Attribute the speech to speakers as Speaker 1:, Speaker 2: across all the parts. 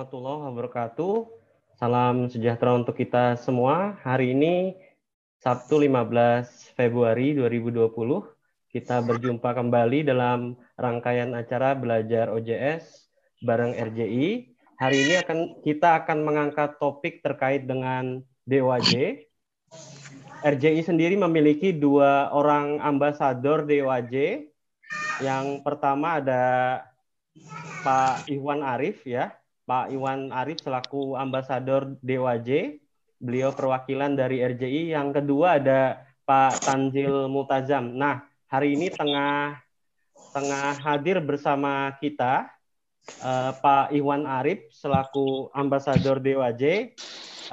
Speaker 1: warahmatullahi wabarakatuh. Salam sejahtera untuk kita semua. Hari ini Sabtu 15 Februari 2020 kita berjumpa kembali dalam rangkaian acara belajar OJS bareng RJI. Hari ini akan kita akan mengangkat topik terkait dengan DOAJ. RJI sendiri memiliki dua orang ambasador DOAJ. Yang pertama ada Pak Iwan Arif ya. Pak Iwan Arif selaku ambasador DWJ. Beliau perwakilan dari RJI. Yang kedua ada Pak Tanjil Mutazam. Nah, hari ini tengah tengah hadir bersama kita uh, Pak Iwan Arif selaku ambasador DWJ.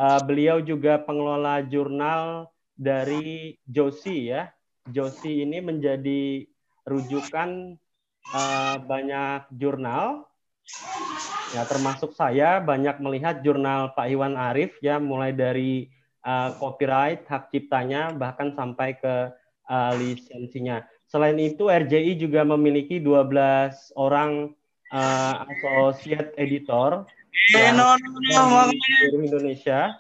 Speaker 1: Uh, beliau juga pengelola jurnal dari Josi ya. Josi ini menjadi rujukan uh, banyak jurnal ya termasuk saya banyak melihat jurnal Pak Iwan Arif ya mulai dari uh, copyright hak ciptanya bahkan sampai ke uh, lisensinya. Selain itu RJI juga memiliki 12 orang uh, associate editor eh, no, no, no, Indonesia.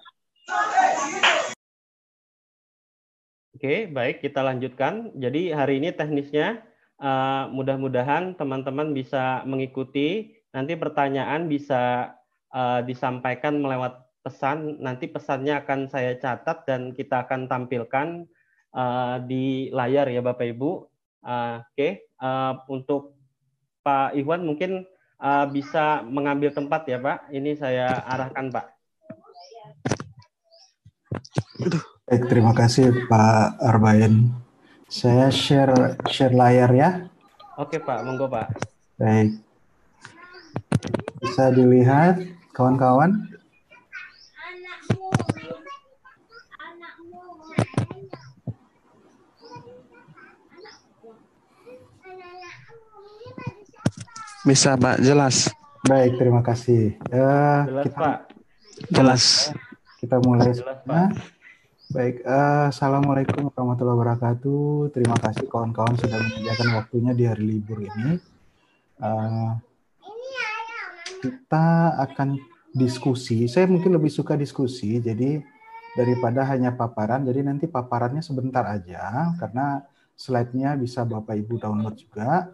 Speaker 1: Oke, baik kita lanjutkan. Jadi hari ini teknisnya Uh, mudah-mudahan teman-teman bisa mengikuti. Nanti pertanyaan bisa uh, disampaikan melewat pesan. Nanti pesannya akan saya catat dan kita akan tampilkan uh, di layar ya Bapak Ibu. Uh, Oke, okay. uh, untuk Pak Iwan mungkin uh, bisa mengambil tempat ya Pak. Ini saya arahkan Pak.
Speaker 2: Baik, terima kasih Pak Arbain. Saya share share layar ya.
Speaker 1: Oke Pak, monggo Pak.
Speaker 2: Baik. Bisa dilihat kawan-kawan?
Speaker 3: Bisa Pak, jelas.
Speaker 2: Baik, terima kasih.
Speaker 1: Uh, jelas kita, Pak.
Speaker 3: Jelas.
Speaker 2: Kita mulai. Jelas, Pak. Baik, uh, assalamualaikum warahmatullahi wabarakatuh. Terima kasih kawan-kawan sudah menyediakan waktunya di hari libur ini. Uh, kita akan diskusi. Saya mungkin lebih suka diskusi, jadi daripada hanya paparan. Jadi nanti paparannya sebentar aja, karena slide-nya bisa Bapak Ibu download juga.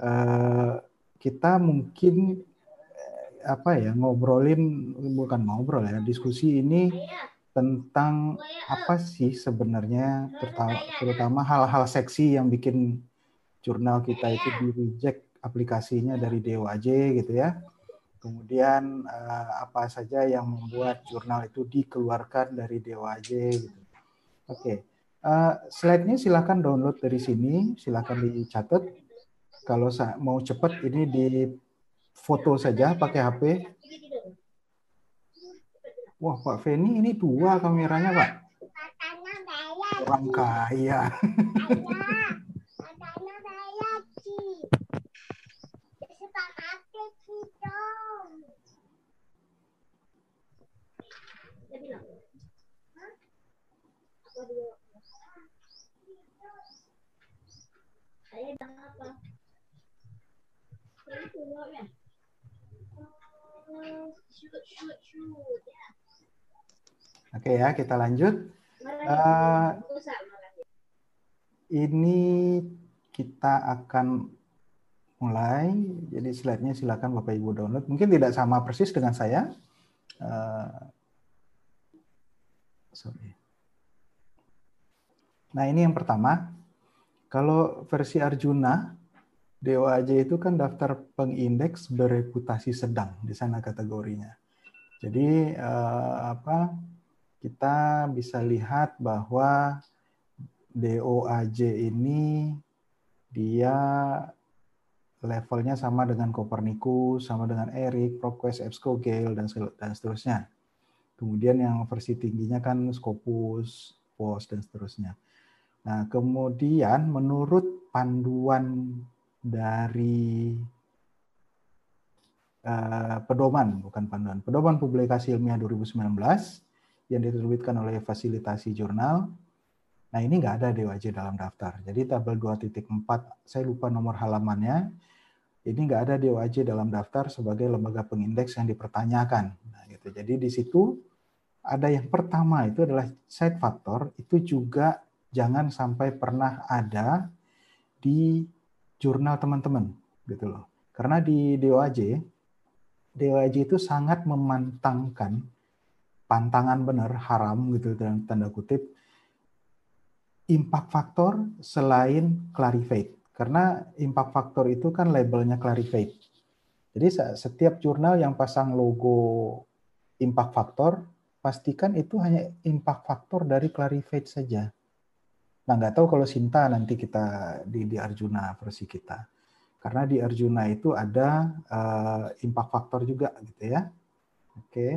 Speaker 2: Uh, kita mungkin apa ya ngobrolin bukan ngobrol ya diskusi ini tentang apa sih sebenarnya terutama, terutama hal-hal seksi yang bikin jurnal kita itu di reject aplikasinya dari DOAJ gitu ya. Kemudian uh, apa saja yang membuat jurnal itu dikeluarkan dari DOAJ gitu. Oke. Okay. Uh, slide-nya silahkan download dari sini, silahkan dicatat. Kalau mau cepat ini di foto saja pakai HP Wah, Pak Feni ini dua kameranya, Pak. Orang kaya. Saya apa? Shoot, shoot, shoot. Oke ya, kita lanjut. Uh, ini kita akan mulai. Jadi slide-nya silakan Bapak Ibu download. Mungkin tidak sama persis dengan saya. Uh, sorry. Nah ini yang pertama. Kalau versi Arjuna, DOAJ itu kan daftar pengindeks bereputasi sedang di sana kategorinya. Jadi uh, apa kita bisa lihat bahwa DOAJ ini dia levelnya sama dengan Copernicus, sama dengan Eric, PropQuest, EBSCO, Gale, dan, dan seterusnya. Kemudian yang versi tingginya kan Scopus, POS, dan seterusnya. Nah, kemudian menurut panduan dari uh, pedoman, bukan panduan, pedoman publikasi ilmiah 2019, yang diterbitkan oleh fasilitasi jurnal. Nah ini nggak ada DOAJ dalam daftar. Jadi tabel 2.4, saya lupa nomor halamannya, ini nggak ada DOAJ dalam daftar sebagai lembaga pengindeks yang dipertanyakan. Nah, gitu. Jadi di situ ada yang pertama itu adalah side factor itu juga jangan sampai pernah ada di jurnal teman-teman gitu loh. Karena di DOAJ DOAJ itu sangat memantangkan pantangan benar haram gitu dalam tanda kutip impact factor selain clarify karena impact factor itu kan labelnya Clarivate. Jadi setiap jurnal yang pasang logo impact factor, pastikan itu hanya impact factor dari Clarivate saja. Nah, nggak tahu kalau Sinta nanti kita di, di Arjuna versi kita. Karena di Arjuna itu ada uh, impact factor juga gitu ya. Oke. Okay.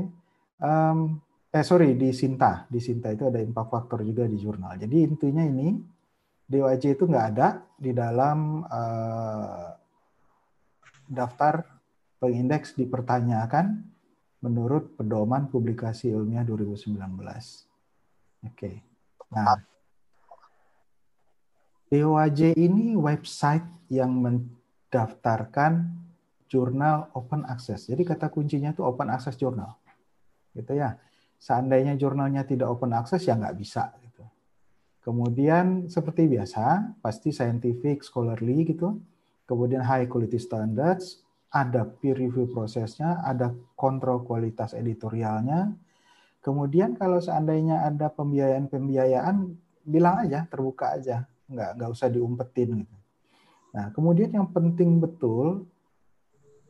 Speaker 2: Um, eh sorry di Sinta, di Sinta itu ada impact factor juga di jurnal. Jadi intinya ini DOAJ itu nggak ada di dalam uh, daftar pengindeks dipertanyakan menurut pedoman publikasi ilmiah 2019. Oke. Okay. Nah, DOAJ ini website yang mendaftarkan jurnal open access. Jadi kata kuncinya itu open access jurnal. Gitu ya. Seandainya jurnalnya tidak open access ya nggak bisa Kemudian seperti biasa, pasti scientific, scholarly gitu. Kemudian high quality standards, ada peer review prosesnya, ada kontrol kualitas editorialnya. Kemudian kalau seandainya ada pembiayaan-pembiayaan, bilang aja, terbuka aja, nggak nggak usah diumpetin gitu. Nah, kemudian yang penting betul,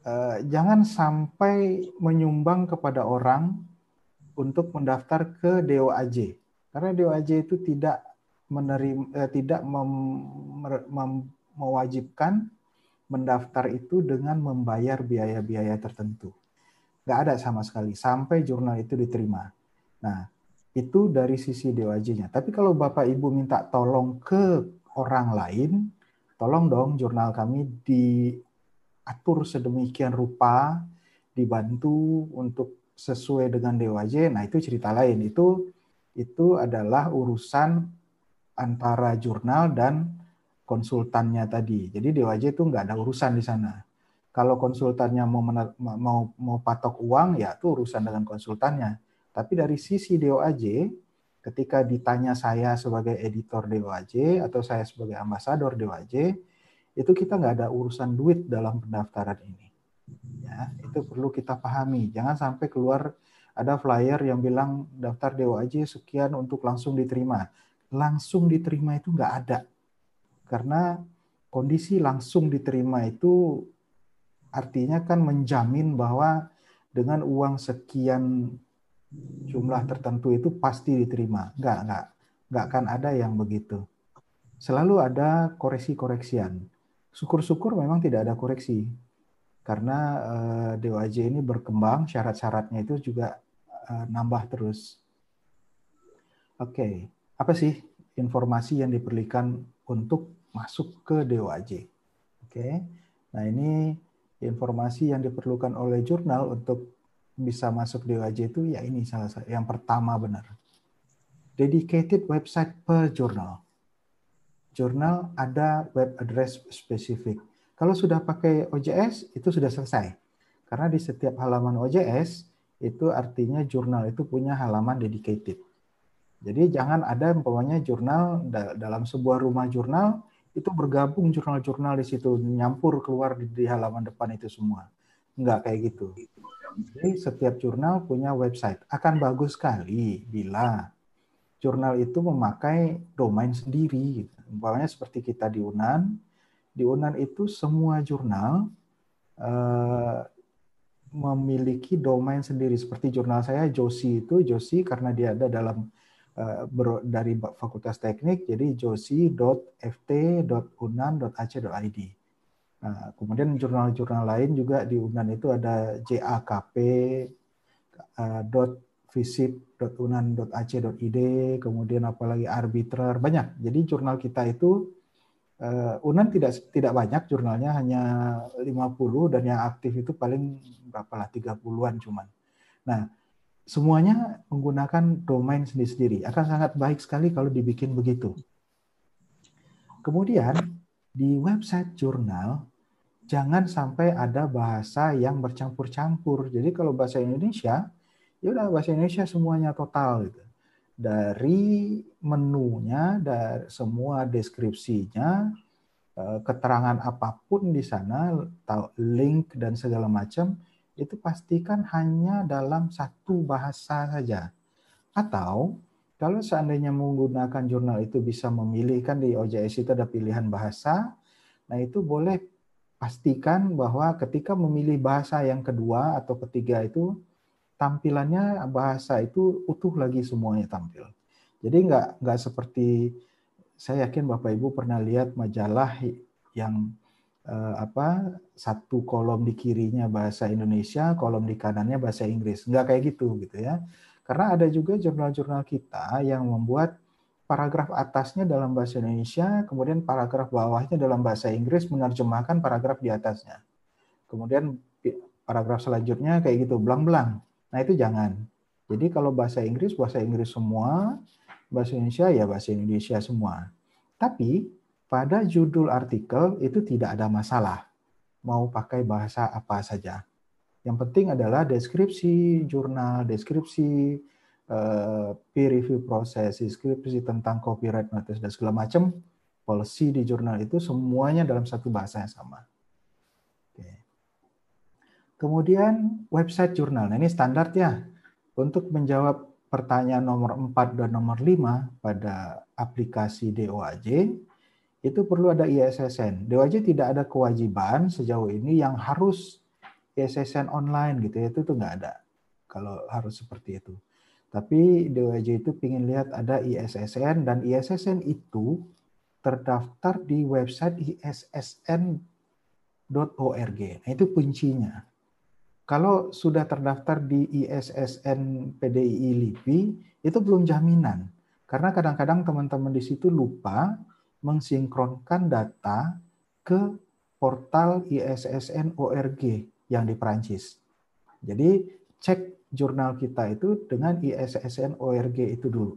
Speaker 2: eh, jangan sampai menyumbang kepada orang untuk mendaftar ke DOAJ. Karena DOAJ itu tidak menerima eh, tidak mem, mem, mewajibkan mendaftar itu dengan membayar biaya-biaya tertentu. Nggak ada sama sekali sampai jurnal itu diterima. Nah, itu dari sisi DOAJ-nya. Tapi kalau Bapak Ibu minta tolong ke orang lain, tolong dong jurnal kami diatur sedemikian rupa, dibantu untuk sesuai dengan DOAJ. Nah, itu cerita lain. Itu itu adalah urusan antara jurnal dan konsultannya tadi. Jadi DOAJ itu nggak ada urusan di sana. Kalau konsultannya mau mau mau patok uang ya itu urusan dengan konsultannya. Tapi dari sisi DOAJ ketika ditanya saya sebagai editor DOAJ atau saya sebagai ambasador DOAJ itu kita nggak ada urusan duit dalam pendaftaran ini. Ya, itu perlu kita pahami. Jangan sampai keluar ada flyer yang bilang daftar DOAJ sekian untuk langsung diterima langsung diterima itu nggak ada. Karena kondisi langsung diterima itu artinya kan menjamin bahwa dengan uang sekian jumlah tertentu itu pasti diterima. Nggak, nggak. Nggak akan ada yang begitu. Selalu ada koreksi-koreksian. Syukur-syukur memang tidak ada koreksi. Karena uh, eh, DOAJ ini berkembang, syarat-syaratnya itu juga uh, nambah terus. Oke. Okay apa sih informasi yang diperlukan untuk masuk ke DOAJ. Oke. Nah, ini informasi yang diperlukan oleh jurnal untuk bisa masuk DOAJ itu ya ini salah satu yang pertama benar. Dedicated website per jurnal. Jurnal ada web address spesifik. Kalau sudah pakai OJS itu sudah selesai. Karena di setiap halaman OJS itu artinya jurnal itu punya halaman dedicated. Jadi jangan ada umpamanya jurnal dalam sebuah rumah jurnal itu bergabung jurnal-jurnal di situ nyampur keluar di, di halaman depan itu semua. Enggak kayak gitu. Jadi setiap jurnal punya website. Akan bagus sekali bila jurnal itu memakai domain sendiri. Umpamanya seperti kita di UNAN, di UNAN itu semua jurnal uh, memiliki domain sendiri. Seperti jurnal saya Josi itu Josi karena dia ada dalam Eh, dari Fakultas Teknik, jadi josi.ft.unan.ac.id. Nah, kemudian jurnal-jurnal lain juga di Unan itu ada jakp visip.unan.ac.id, kemudian apalagi arbitrer, banyak. Jadi jurnal kita itu uh, Unan tidak tidak banyak jurnalnya hanya 50 dan yang aktif itu paling berapa lah 30-an cuman. Nah, semuanya menggunakan domain sendiri-sendiri. Akan sangat baik sekali kalau dibikin begitu. Kemudian di website jurnal jangan sampai ada bahasa yang bercampur-campur. Jadi kalau bahasa Indonesia, ya udah bahasa Indonesia semuanya total gitu. Dari menunya, dari semua deskripsinya, eh, keterangan apa pun di sana, link dan segala macam, itu pastikan hanya dalam satu bahasa saja. Atau kalau seandainya menggunakan jurnal itu bisa memilih, kan di OJS itu ada pilihan bahasa, nah itu boleh pastikan bahwa ketika memilih bahasa yang kedua atau ketiga itu, tampilannya bahasa itu utuh lagi semuanya tampil. Jadi nggak nggak seperti saya yakin Bapak Ibu pernah lihat majalah yang eh, apa satu kolom di kirinya bahasa Indonesia, kolom di kanannya bahasa Inggris. Nggak kayak gitu gitu ya. Karena ada juga jurnal-jurnal kita yang membuat paragraf atasnya dalam bahasa Indonesia, kemudian paragraf bawahnya dalam bahasa Inggris menerjemahkan paragraf di atasnya. Kemudian paragraf selanjutnya kayak gitu, belang-belang. Nah itu jangan. Jadi kalau bahasa Inggris, bahasa Inggris semua, bahasa Indonesia ya bahasa Indonesia semua. Tapi pada judul artikel itu tidak ada masalah. Mau pakai bahasa apa saja. Yang penting adalah deskripsi jurnal, deskripsi peer review proses, deskripsi tentang copyright notice dan segala macam policy di jurnal itu semuanya dalam satu bahasa yang sama. Oke. Kemudian website jurnal. Nah, ini standar ya. Untuk menjawab pertanyaan nomor 4 dan nomor 5 pada aplikasi DOAJ, itu perlu ada ISSN. DOAJ tidak ada kewajiban sejauh ini yang harus ISSN online gitu ya, itu tuh nggak ada kalau harus seperti itu. Tapi DOAJ itu ingin lihat ada ISSN dan ISSN itu terdaftar di website issn.org. Nah, itu kuncinya. Kalau sudah terdaftar di ISSN PDII LIPI, itu belum jaminan. Karena kadang-kadang teman-teman di situ lupa mensinkronkan data ke portal ISSN ORG yang di Perancis. Jadi cek jurnal kita itu dengan ISSN ORG itu dulu.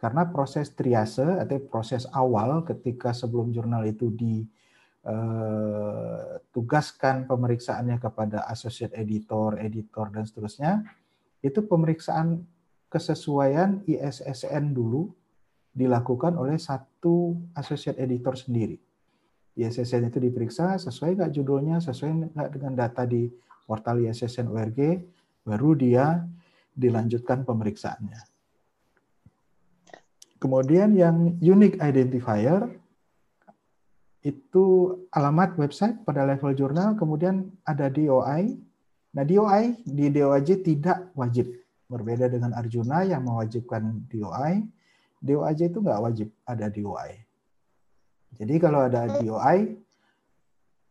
Speaker 2: Karena proses triase atau proses awal ketika sebelum jurnal itu ditugaskan eh, pemeriksaannya kepada associate editor, editor dan seterusnya, itu pemeriksaan kesesuaian ISSN dulu dilakukan oleh satu associate editor sendiri. ISSN itu diperiksa sesuai nggak judulnya, sesuai nggak dengan data di portal ISSN ORG, baru dia dilanjutkan pemeriksaannya. Kemudian yang unique identifier itu alamat website pada level jurnal, kemudian ada DOI. Nah, DOI di DOAJ tidak wajib. Berbeda dengan Arjuna yang mewajibkan DOI, DOAJ itu nggak wajib ada DOI. Jadi kalau ada DOI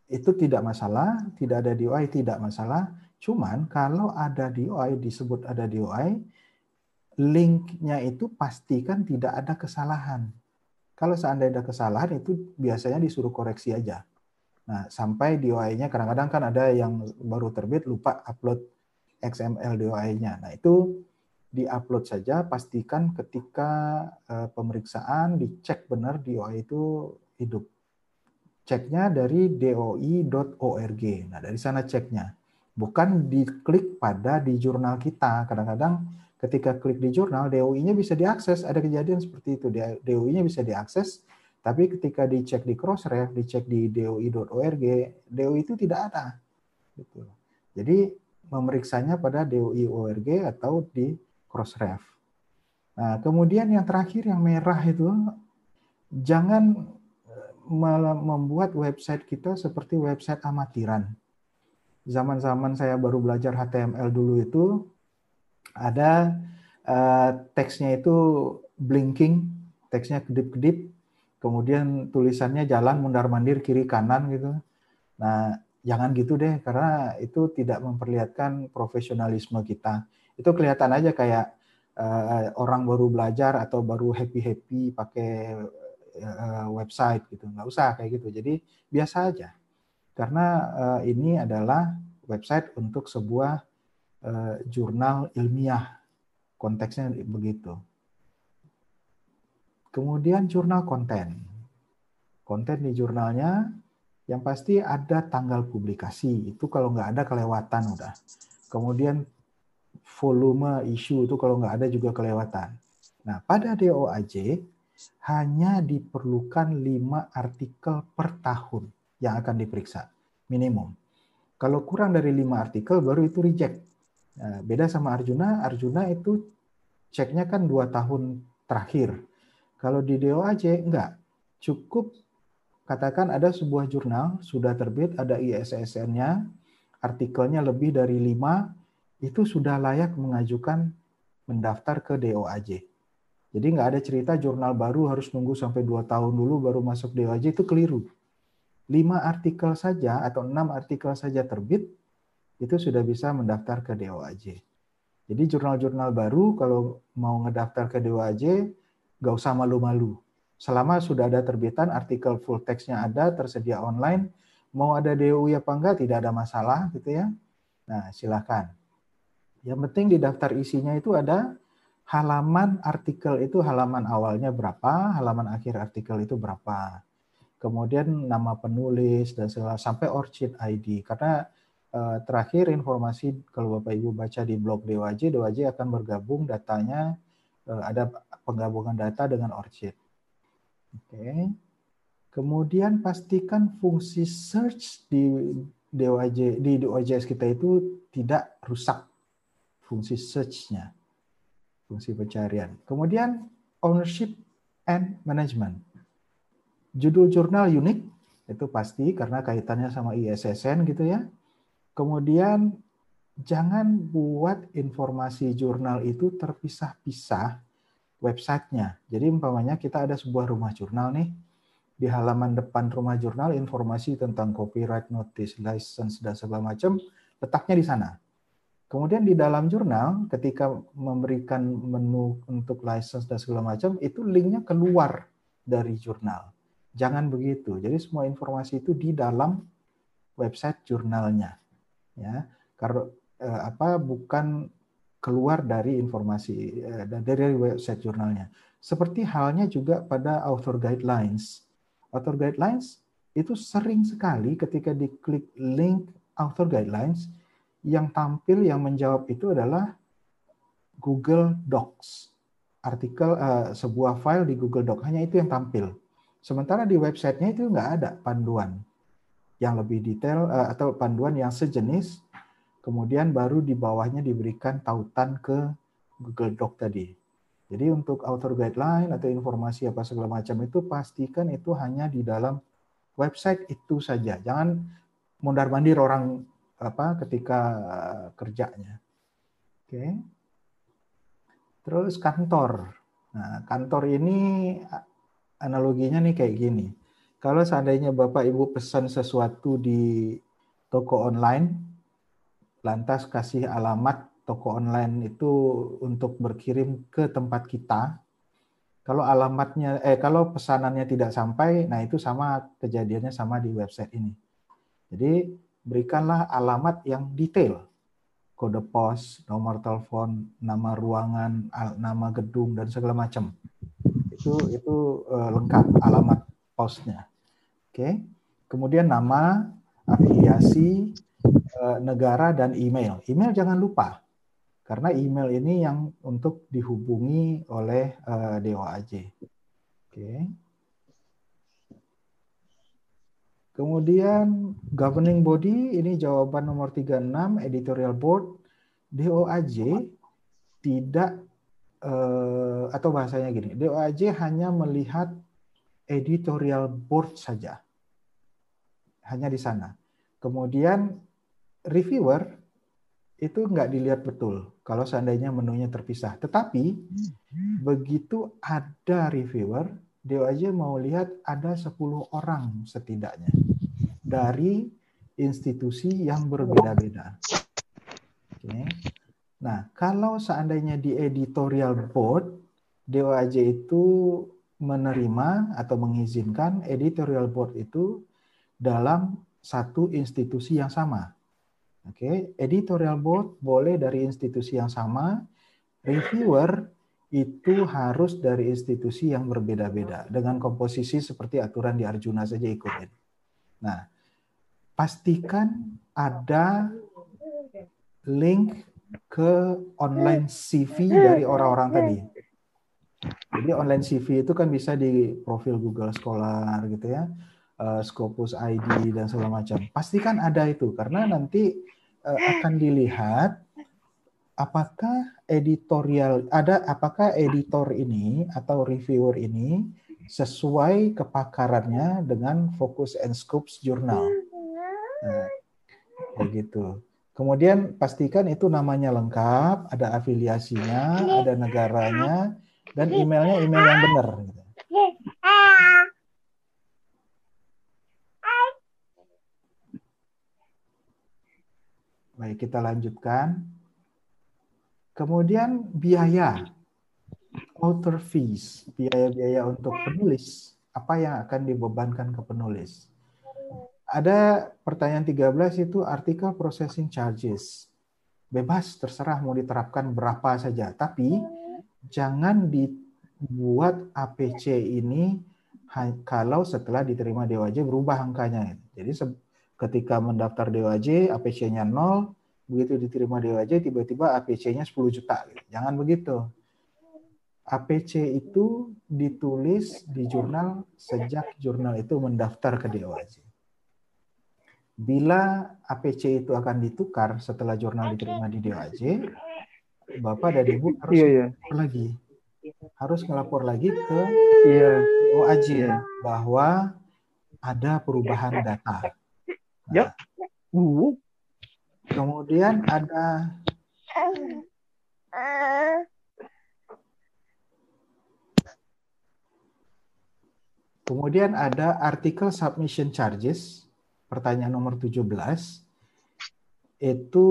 Speaker 2: itu tidak masalah, tidak ada DOI tidak masalah. Cuman kalau ada DOI disebut ada DOI, linknya itu pastikan tidak ada kesalahan. Kalau seandainya ada kesalahan itu biasanya disuruh koreksi aja. Nah, sampai DOI-nya kadang-kadang kan ada yang baru terbit lupa upload XML DOI-nya. Nah, itu di-upload saja, pastikan ketika eh, pemeriksaan dicek benar DOI itu hidup. Ceknya dari doi.org. Nah, dari sana ceknya. Bukan diklik pada di jurnal kita. Kadang-kadang ketika klik di jurnal, DOI-nya bisa diakses. Ada kejadian seperti itu. DOI-nya bisa diakses, tapi ketika dicek di Crossref, dicek di doi.org, DOI itu tidak ada. Gitu. Jadi memeriksanya pada doi.org atau di Crossref. Nah, kemudian yang terakhir yang merah itu jangan membuat website kita seperti website amatiran. Zaman-zaman saya baru belajar HTML dulu itu ada uh, teksnya itu blinking, teksnya kedip-kedip, kemudian tulisannya jalan mundar-mandir kiri kanan gitu. Nah, jangan gitu deh karena itu tidak memperlihatkan profesionalisme kita. Itu kelihatan aja kayak uh, orang baru belajar atau baru happy-happy pakai uh, website gitu nggak usah kayak gitu jadi biasa aja karena uh, ini adalah website untuk sebuah uh, jurnal ilmiah konteksnya begitu kemudian jurnal konten konten di jurnalnya Yang pasti ada tanggal publikasi. Itu kalau nggak ada kelewatan udah. Kemudian volume isu itu kalau nggak ada juga kelewatan. Nah, pada DOAJ hanya diperlukan lima artikel per tahun yang akan diperiksa, minimum. Kalau kurang dari lima artikel, baru itu reject. Nah, beda sama Arjuna, Arjuna itu ceknya kan dua tahun terakhir. Kalau di DOAJ, enggak. Cukup katakan ada sebuah jurnal, sudah terbit, ada ISSN-nya, artikelnya lebih dari lima, itu sudah layak mengajukan mendaftar ke DOAJ. Jadi nggak ada cerita jurnal baru harus nunggu sampai dua tahun dulu baru masuk DOAJ itu keliru. Lima artikel saja atau enam artikel saja terbit itu sudah bisa mendaftar ke DOAJ. Jadi jurnal-jurnal baru kalau mau ngedaftar ke DOAJ nggak usah malu-malu. Selama sudah ada terbitan artikel full text-nya ada tersedia online, mau ada DOI apa enggak tidak ada masalah gitu ya. Nah, silakan. Yang penting di daftar isinya itu ada halaman artikel itu halaman awalnya berapa, halaman akhir artikel itu berapa. Kemudian nama penulis dan segala sampai orchid ID. Karena eh, terakhir informasi kalau Bapak Ibu baca di blog DWJ, DWJ akan bergabung datanya eh, ada penggabungan data dengan orchid. Oke. Kemudian pastikan fungsi search di DWJ di DOJS kita itu tidak rusak fungsi search-nya, fungsi pencarian. Kemudian ownership and management. Judul jurnal unik, itu pasti karena kaitannya sama ISSN gitu ya. Kemudian jangan buat informasi jurnal itu terpisah-pisah websitenya. Jadi umpamanya kita ada sebuah rumah jurnal nih, di halaman depan rumah jurnal informasi tentang copyright notice, license, dan segala macam letaknya di sana. Kemudian di dalam jurnal, ketika memberikan menu untuk license dan segala macam, itu linknya keluar dari jurnal. Jangan begitu. Jadi semua informasi itu di dalam website jurnalnya, ya. Karena eh, apa bukan keluar dari informasi eh, dari website jurnalnya. Seperti halnya juga pada author guidelines. Author guidelines itu sering sekali ketika diklik link author guidelines yang tampil yang menjawab itu adalah Google Docs. Artikel uh, sebuah file di Google Docs hanya itu yang tampil. Sementara di websitenya itu nggak ada panduan yang lebih detail uh, atau panduan yang sejenis. Kemudian baru di bawahnya diberikan tautan ke Google Doc tadi. Jadi untuk author guideline atau informasi apa segala macam itu pastikan itu hanya di dalam website itu saja. Jangan mondar mandir orang apa ketika eh, kerjanya. Oke. Terus kantor. Nah, kantor ini analoginya nih kayak gini. Kalau seandainya Bapak Ibu pesan sesuatu di toko online, lantas kasih alamat toko online itu untuk berkirim ke tempat kita. Kalau alamatnya eh kalau pesanannya tidak sampai, nah itu sama kejadiannya sama di website ini. Jadi berikanlah alamat yang detail. Kode pos, nomor telepon, nama ruangan, nama gedung dan segala macam. Itu itu uh, lengkap alamat posnya. Oke. Kemudian nama, afiliasi, uh, negara dan email. Email jangan lupa. Karena email ini yang untuk dihubungi oleh uh, eh, DOAJ. Oke. Kemudian governing body ini jawaban nomor 36 editorial board DOAJ tidak eh, atau bahasanya gini, DOAJ hanya melihat editorial board saja. Hanya di sana. Kemudian reviewer itu nggak dilihat betul kalau seandainya menunya terpisah. Tetapi begitu ada reviewer, DOAJ mau lihat ada 10 orang setidaknya dari institusi yang berbeda-beda. Oke. Nah, kalau seandainya di editorial board, DOAJ itu menerima atau mengizinkan editorial board itu dalam satu institusi yang sama. Oke, editorial board boleh dari institusi yang sama, reviewer itu harus dari institusi yang berbeda-beda dengan komposisi seperti aturan di Arjuna saja ikutin. Nah, pastikan ada link ke online CV dari orang-orang tadi. Jadi online CV itu kan bisa di profil Google Scholar gitu ya, uh, Scopus ID dan segala macam. Pastikan ada itu karena nanti uh, akan dilihat apakah editorial ada apakah editor ini atau reviewer ini sesuai kepakarannya dengan Focus and Scopes Journal. Nah, begitu. Kemudian pastikan itu namanya lengkap, ada afiliasinya, ada negaranya, dan emailnya email yang benar. Gitu. Baik, kita lanjutkan. Kemudian biaya, author fees, biaya-biaya untuk penulis. Apa yang akan dibebankan ke penulis? Ada pertanyaan 13 itu artikel processing charges. Bebas, terserah mau diterapkan berapa saja. Tapi jangan dibuat APC ini kalau setelah diterima DOAJ berubah angkanya. Jadi ketika mendaftar DOAJ APC-nya 0, begitu diterima DOAJ tiba-tiba APC-nya 10 juta. Jangan begitu. APC itu ditulis di jurnal sejak jurnal itu mendaftar ke DOAJ bila APC itu akan ditukar setelah jurnal diterima di DOAJ, Bapak dan Ibu harus iya, iya. lagi harus ngelapor lagi ke iya. DOAJ iya. bahwa ada perubahan data. Nah, uh. Kemudian ada Kemudian ada artikel submission charges pertanyaan nomor 17 itu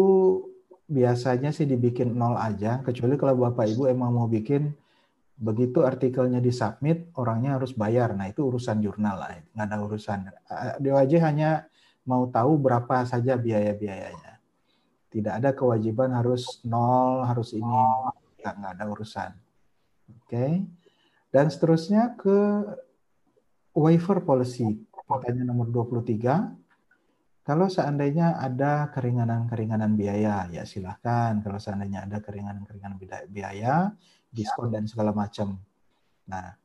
Speaker 2: biasanya sih dibikin nol aja, kecuali kalau Bapak Ibu emang mau bikin begitu artikelnya disubmit, orangnya harus bayar. Nah, itu urusan jurnal lah, nggak ada urusan. DOAJ hanya mau tahu berapa saja biaya-biayanya. Tidak ada kewajiban harus nol, harus ini, nggak, nggak ada urusan. Oke. Okay. Dan seterusnya ke waiver policy. Pertanyaan nomor 23. Kalau seandainya ada keringanan-keringanan biaya, ya silahkan. Kalau seandainya ada keringanan-keringanan biaya, diskon dan segala macam. Nah,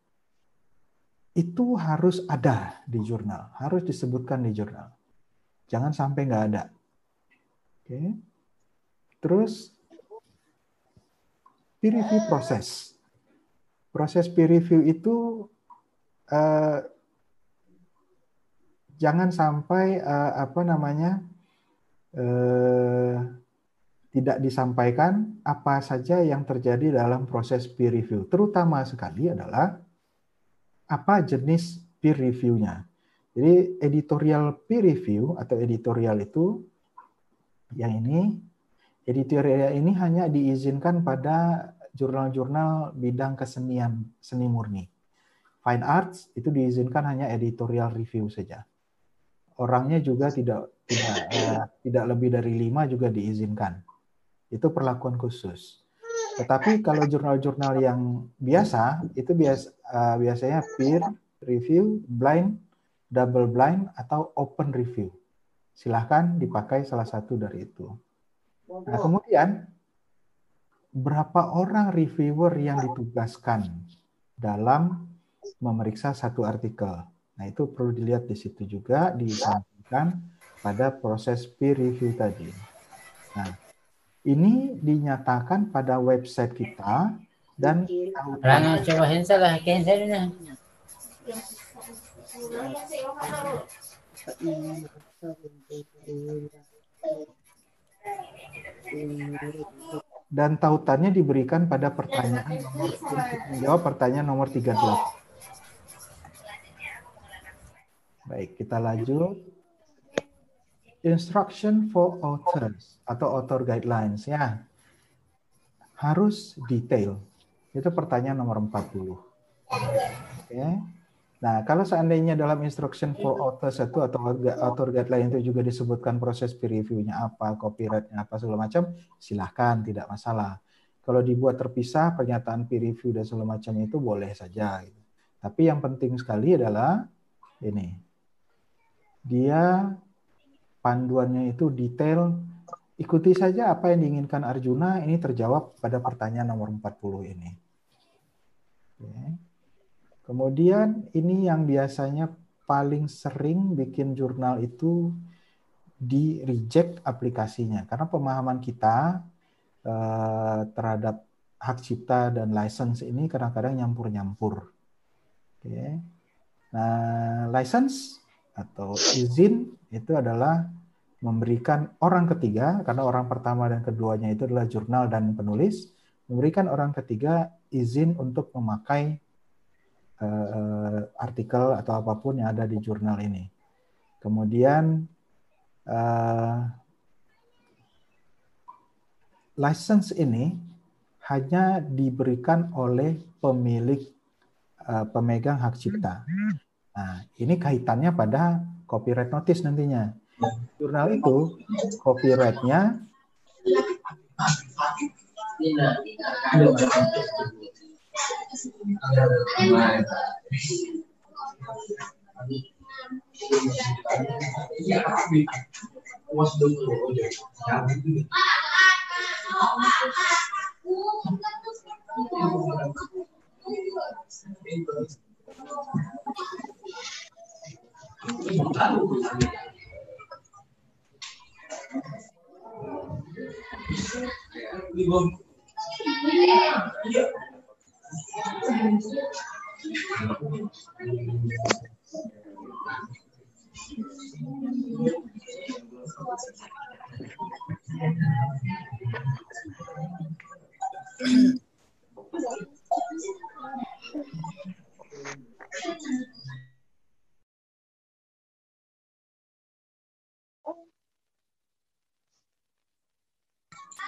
Speaker 2: itu harus ada di jurnal, harus disebutkan di jurnal. Jangan sampai nggak ada. Oke. Terus peer review proses. Proses peer review itu uh, jangan sampai uh, apa namanya uh, tidak disampaikan apa saja yang terjadi dalam proses peer review. Terutama sekali adalah apa jenis peer review-nya. Jadi editorial peer review atau editorial itu yang ini editorial ini hanya diizinkan pada jurnal-jurnal bidang kesenian seni murni. Fine arts itu diizinkan hanya editorial review saja orangnya juga tidak tidak uh, tidak lebih dari lima juga diizinkan. Itu perlakuan khusus. Tetapi kalau jurnal-jurnal yang biasa itu bias, uh, biasanya peer review, blind, double blind atau open review. Silahkan dipakai salah satu dari itu. Nah kemudian berapa orang reviewer yang ditugaskan dalam memeriksa satu artikel? Nah, itu perlu dilihat di situ juga disampaikan pada proses peer review tadi. Nah, ini dinyatakan pada website kita dan coba lah, dan tautannya diberikan pada pertanyaan nomor menjawab pertanyaan nomor 38. Baik, kita lanjut. Instruction for authors atau author guidelines ya. Harus detail. Itu pertanyaan nomor 40. Oke. Nah, kalau seandainya dalam instruction for authors itu atau author guideline itu juga disebutkan proses peer review-nya apa, copyright-nya apa segala macam, silahkan, tidak masalah. Kalau dibuat terpisah pernyataan peer review dan segala macam itu boleh saja. Tapi yang penting sekali adalah ini dia panduannya itu detail. Ikuti saja apa yang diinginkan Arjuna, ini terjawab pada pertanyaan nomor 40 ini. Kemudian ini yang biasanya paling sering bikin jurnal itu di reject aplikasinya karena pemahaman kita eh, terhadap hak cipta dan license ini kadang-kadang nyampur-nyampur. Oke. Nah, license atau izin itu adalah memberikan orang ketiga karena orang pertama dan keduanya itu adalah jurnal dan penulis memberikan orang ketiga izin untuk memakai uh, artikel atau apa pun yang ada di jurnal ini. Kemudian uh, license ini hanya diberikan oleh pemilik uh, pemegang hak cipta. Nah, ini kaitannya pada copyright notice nantinya. Jurnal itu copyrightnya
Speaker 4: 이거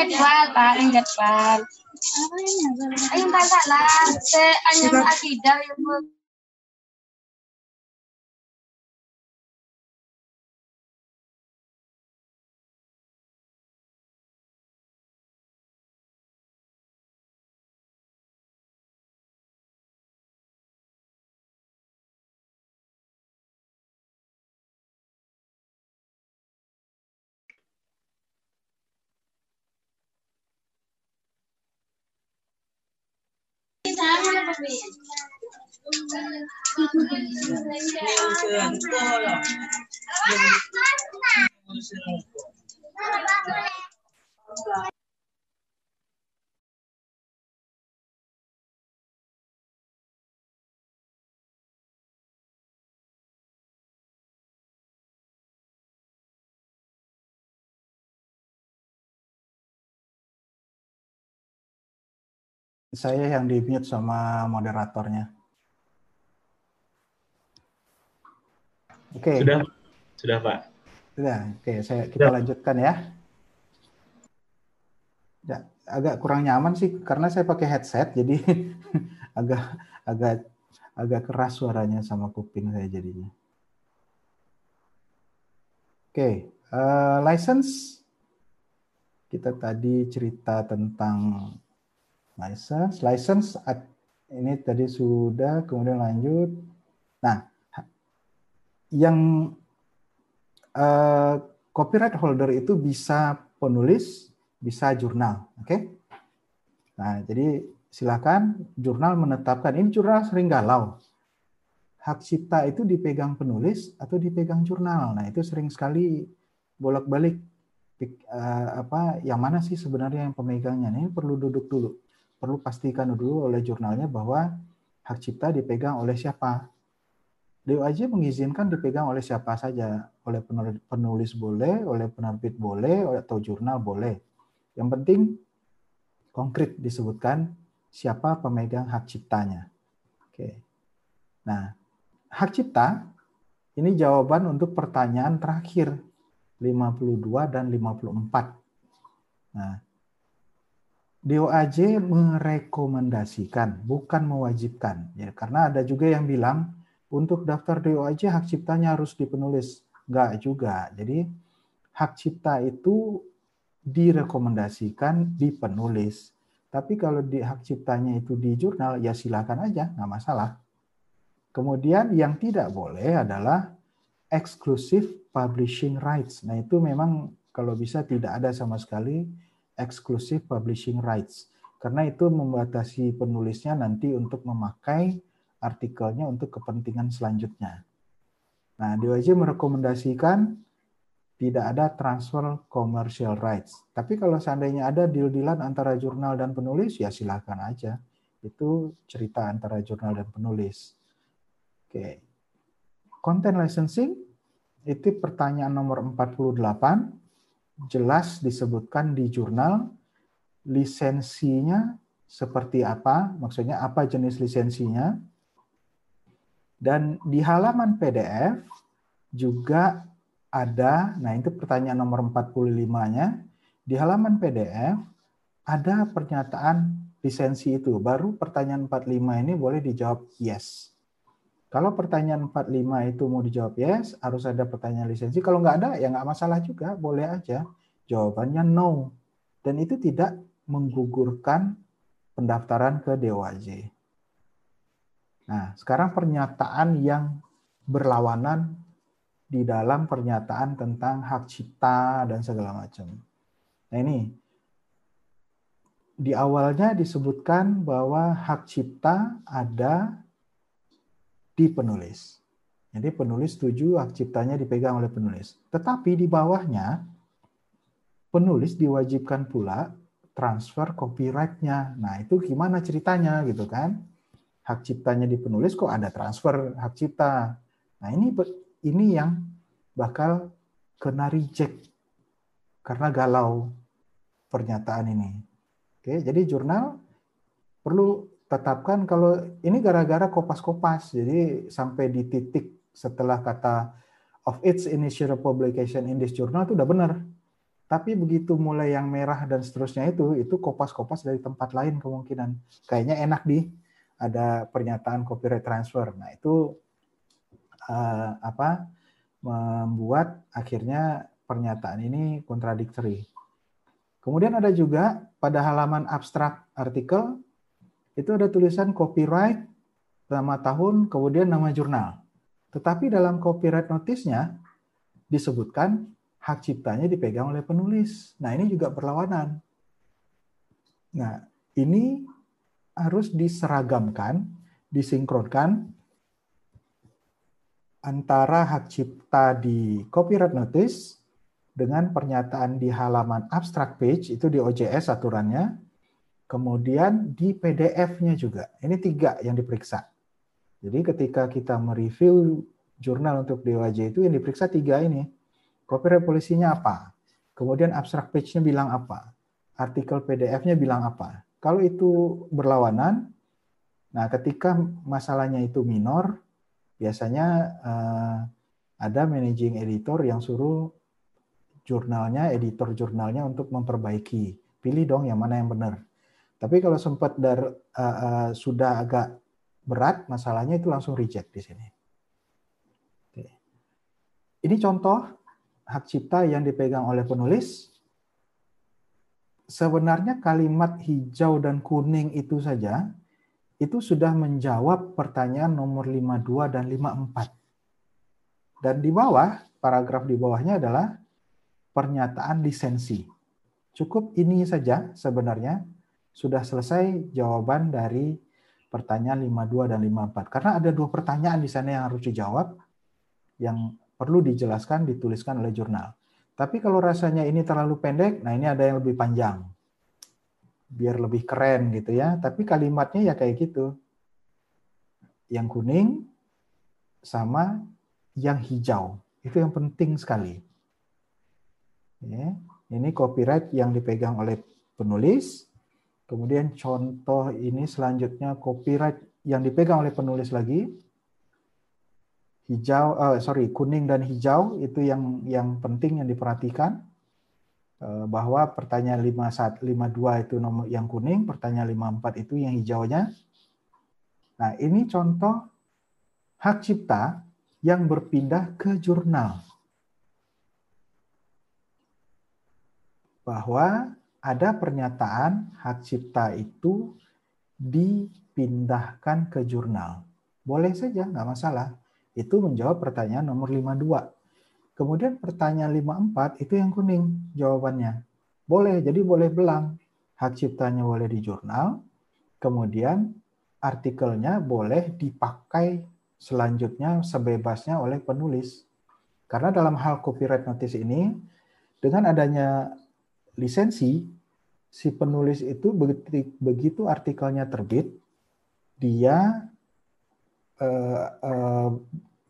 Speaker 4: Gatwal, parang
Speaker 5: Gatwal. Ayun, bala lang. Sa anyang akida, yung thường cô là dùng
Speaker 2: saya yang di mute sama moderatornya. Oke.
Speaker 1: Sudah, sudah Pak.
Speaker 2: Sudah. Oke, saya kita
Speaker 1: Sudah.
Speaker 2: lanjutkan ya. Ya, agak kurang nyaman sih karena saya pakai headset jadi agak agak agak keras suaranya sama kuping saya jadinya. Oke, eh, license kita tadi cerita tentang license, license ini tadi sudah, kemudian lanjut. Nah, yang eh, copyright holder itu bisa penulis, bisa jurnal, oke? Nah, jadi silakan jurnal menetapkan ini jurnal sering galau. Hak cipta itu dipegang penulis atau dipegang jurnal. Nah, itu sering sekali bolak-balik eh, apa yang mana sih sebenarnya yang pemegangnya. Nah, ini perlu duduk dulu. Perlu pastikan dulu oleh jurnalnya bahwa hak cipta dipegang oleh siapa. DOAJ mengizinkan dipegang oleh siapa saja, oleh penulis boleh, oleh penerbit boleh, atau jurnal boleh. Yang penting konkret disebutkan siapa pemegang hak ciptanya. Oke. Nah, hak cipta ini jawaban untuk pertanyaan terakhir 52 dan 54. Nah, DOAJ merekomendasikan, bukan mewajibkan. Ya, karena ada juga yang bilang untuk daftar DOAJ hak ciptanya harus di penulis. Enggak juga. Jadi hak cipta itu direkomendasikan di penulis. Tapi kalau di hak ciptanya itu di jurnal, ya silakan aja, nggak masalah. Kemudian yang tidak boleh adalah exclusive publishing rights. Nah itu memang kalau bisa tidak ada sama sekali exclusive publishing rights. Karena itu membatasi penulisnya nanti untuk memakai artikelnya untuk kepentingan selanjutnya. Nah, DOJ merekomendasikan tidak ada transfer commercial rights. Tapi kalau seandainya ada deal-dealan antara jurnal dan penulis, ya silakan aja. Itu cerita antara jurnal dan penulis. Oke. Content licensing, itu pertanyaan nomor 48 jelas disebutkan di jurnal lisensinya seperti apa, maksudnya apa jenis lisensinya. Dan di halaman PDF juga ada, nah itu pertanyaan nomor 45-nya, di halaman PDF ada pernyataan lisensi itu. Baru pertanyaan 45 ini boleh dijawab yes. Kalau pertanyaan 45 itu mau dijawab yes, harus ada pertanyaan lisensi. Kalau nggak ada, ya nggak masalah juga, boleh aja. Jawabannya no. Dan itu tidak menggugurkan pendaftaran ke DOAJ. Nah, sekarang pernyataan yang berlawanan di dalam pernyataan tentang hak cipta dan segala macam. Nah ini, di awalnya disebutkan bahwa hak cipta ada di penulis. Jadi penulis setuju hak ciptanya dipegang oleh penulis. Tetapi di bawahnya penulis diwajibkan pula transfer copyright-nya. Nah, itu gimana ceritanya gitu kan? Hak ciptanya di penulis kok ada transfer hak cipta. Nah, ini ini yang bakal kena reject karena galau pernyataan ini. Oke, jadi jurnal perlu tetapkan kalau ini gara-gara kopas-kopas. Jadi sampai di titik setelah kata of its initial publication in this journal itu udah benar. Tapi begitu mulai yang merah dan seterusnya itu, itu kopas-kopas dari tempat lain kemungkinan. Kayaknya enak di ada pernyataan copyright transfer. Nah itu uh, apa membuat akhirnya pernyataan ini kontradiktori. Kemudian ada juga pada halaman abstrak artikel itu ada tulisan copyright, nama tahun, kemudian nama jurnal. Tetapi dalam copyright notice-nya disebutkan hak ciptanya dipegang oleh penulis. Nah, ini juga berlawanan. Nah, ini harus diseragamkan, disinkronkan antara hak cipta di copyright notice dengan pernyataan di halaman abstract page itu di OJS aturannya Kemudian di PDF-nya juga. Ini tiga yang diperiksa. Jadi ketika kita mereview jurnal untuk DOAJ itu yang diperiksa tiga ini. Copyright polisinya apa? Kemudian abstract page-nya bilang apa? Artikel PDF-nya bilang apa? Kalau itu berlawanan, nah ketika masalahnya itu minor, biasanya uh, ada managing editor yang suruh jurnalnya, editor jurnalnya untuk memperbaiki. Pilih dong yang mana yang benar. Tapi kalau sempat dar, uh, uh, sudah agak berat masalahnya itu langsung reject di sini. Oke. Ini contoh hak cipta yang dipegang oleh penulis. Sebenarnya kalimat hijau dan kuning itu saja itu sudah menjawab pertanyaan nomor 52 dan 54. Dan di bawah, paragraf di bawahnya adalah pernyataan lisensi. Cukup ini saja sebenarnya sudah selesai jawaban dari pertanyaan 52 dan 54. Karena ada dua pertanyaan di sana yang harus dijawab, yang perlu dijelaskan, dituliskan oleh jurnal. Tapi kalau rasanya ini terlalu pendek, nah ini ada yang lebih panjang. Biar lebih keren gitu ya. Tapi kalimatnya ya kayak gitu. yang kuning sama yang hijau. Itu yang penting sekali. Ya, ini copyright yang dipegang oleh penulis. Kemudian contoh ini selanjutnya copyright yang dipegang oleh penulis lagi. Hijau, uh, sorry, kuning dan hijau itu yang yang penting yang diperhatikan uh, bahwa pertanyaan 51, 52 itu nomor yang kuning, pertanyaan 54 itu yang hijaunya. Nah, ini contoh hak cipta yang berpindah ke jurnal. Bahwa ada pernyataan hak cipta itu dipindahkan ke jurnal. Boleh saja, nggak masalah. Itu menjawab pertanyaan nomor 52. Kemudian pertanyaan 54 itu yang kuning jawabannya. Boleh, jadi boleh belang. Hak ciptanya boleh di jurnal, kemudian artikelnya boleh dipakai selanjutnya sebebasnya oleh penulis. Karena dalam hal copyright notice ini, dengan adanya lisensi, si penulis itu begitu artikelnya terbit, dia eh, eh,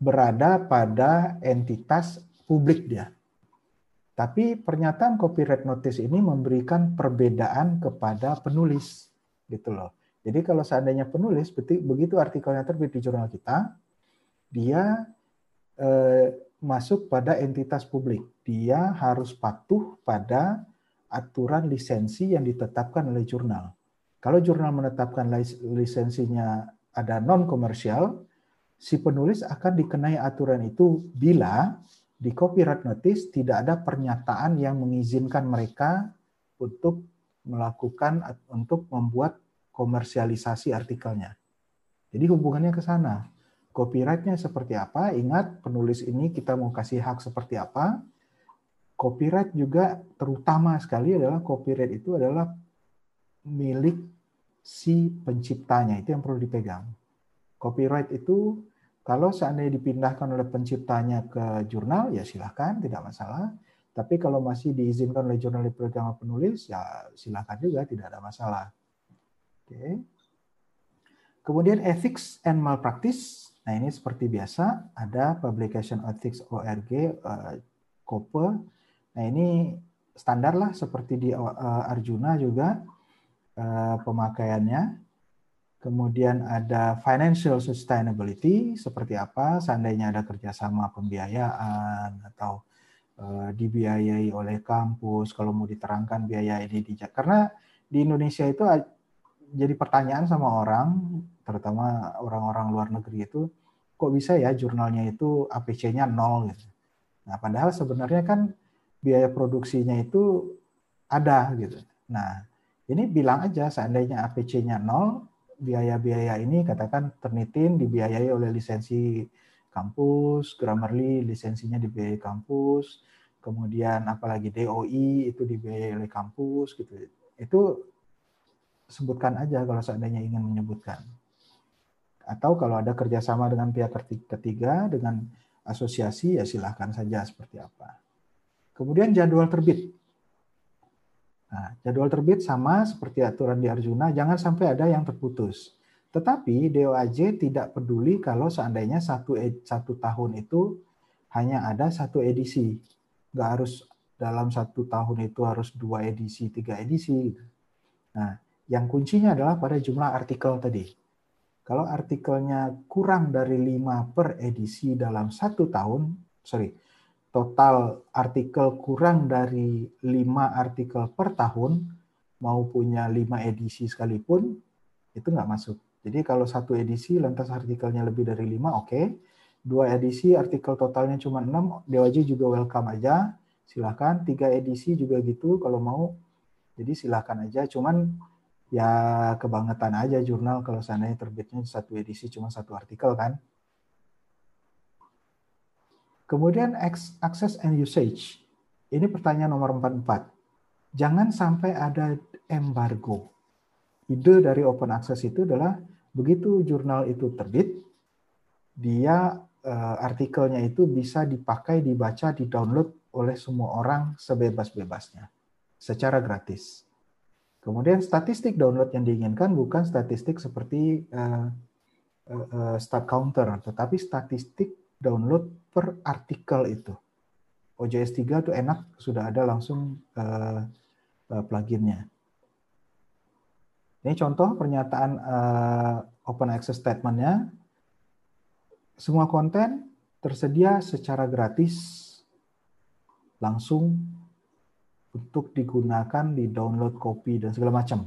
Speaker 2: berada pada entitas publik dia. Tapi pernyataan copyright notice ini memberikan perbedaan kepada penulis, gitu loh. Jadi kalau seandainya penulis begitu artikelnya terbit di jurnal kita, dia eh, masuk pada entitas publik. Dia harus patuh pada aturan lisensi yang ditetapkan oleh jurnal. Kalau jurnal menetapkan lisensinya ada non komersial, si penulis akan dikenai aturan itu bila di copyright notice tidak ada pernyataan yang mengizinkan mereka untuk melakukan untuk membuat komersialisasi artikelnya. Jadi hubungannya ke sana. Copyrightnya seperti apa? Ingat penulis ini kita mau kasih hak seperti apa? Copyright juga terutama sekali adalah copyright itu adalah milik si penciptanya itu yang perlu dipegang. Copyright itu kalau seandainya dipindahkan oleh penciptanya ke jurnal ya silahkan tidak masalah. Tapi kalau masih diizinkan oleh jurnal dipegang penulis ya silahkan juga tidak ada masalah. Oke. Kemudian ethics and malpractice. Nah, ini seperti biasa ada publication ethics ORG uh, COPE. Nah, ini standar lah seperti di uh, Arjuna juga uh, pemakaiannya. Kemudian ada financial sustainability seperti apa seandainya ada kerjasama pembiayaan atau dibiayai oleh kampus kalau mau diterangkan biaya ini di karena di Indonesia itu jadi pertanyaan sama orang, terutama orang-orang luar negeri itu, kok bisa ya jurnalnya itu APC-nya nol gitu. Nah, padahal sebenarnya kan biaya produksinya itu ada gitu. Nah, ini bilang aja seandainya APC-nya nol, biaya-biaya ini katakan ternitin dibiayai oleh lisensi kampus, Grammarly lisensinya dibiayai kampus, kemudian apalagi DOI itu dibiayai oleh kampus gitu. Itu sebutkan aja kalau seandainya ingin menyebutkan. Atau kalau ada kerjasama dengan pihak ketiga, dengan asosiasi, ya silahkan saja seperti apa. Kemudian jadwal terbit. Nah, jadwal terbit sama seperti aturan di Arjuna, jangan sampai ada yang terputus. Tetapi DOAJ tidak peduli kalau seandainya satu, satu tahun itu hanya ada satu edisi. Nggak harus dalam satu tahun itu harus dua edisi, tiga edisi. Nah, yang kuncinya adalah pada jumlah artikel tadi. Kalau artikelnya kurang dari 5 per edisi dalam satu tahun, sorry, total artikel kurang dari 5 artikel per tahun, mau punya 5 edisi sekalipun, itu nggak masuk. Jadi kalau satu edisi lantas artikelnya lebih dari 5, oke. Okay. Dua edisi artikel totalnya cuma 6, DOJ juga welcome aja. Silahkan. Tiga edisi juga gitu kalau mau. Jadi silahkan aja. Cuman ya kebangetan aja jurnal kalau seandainya terbitnya satu edisi cuma satu artikel kan. Kemudian access and usage. Ini pertanyaan nomor 44. Jangan sampai ada embargo. Ide dari open access itu adalah begitu jurnal itu terbit, dia eh, artikelnya itu bisa dipakai, dibaca, di-download oleh semua orang sebebas-bebasnya secara gratis. Kemudian statistik download yang diinginkan bukan statistik seperti uh, uh, uh, start counter, tetapi statistik download per artikel itu. OJS 3 itu enak, sudah ada langsung uh, uh, pluginnya. Ini contoh pernyataan uh, open access statement-nya. Semua konten tersedia secara gratis langsung untuk digunakan di download copy dan segala macam.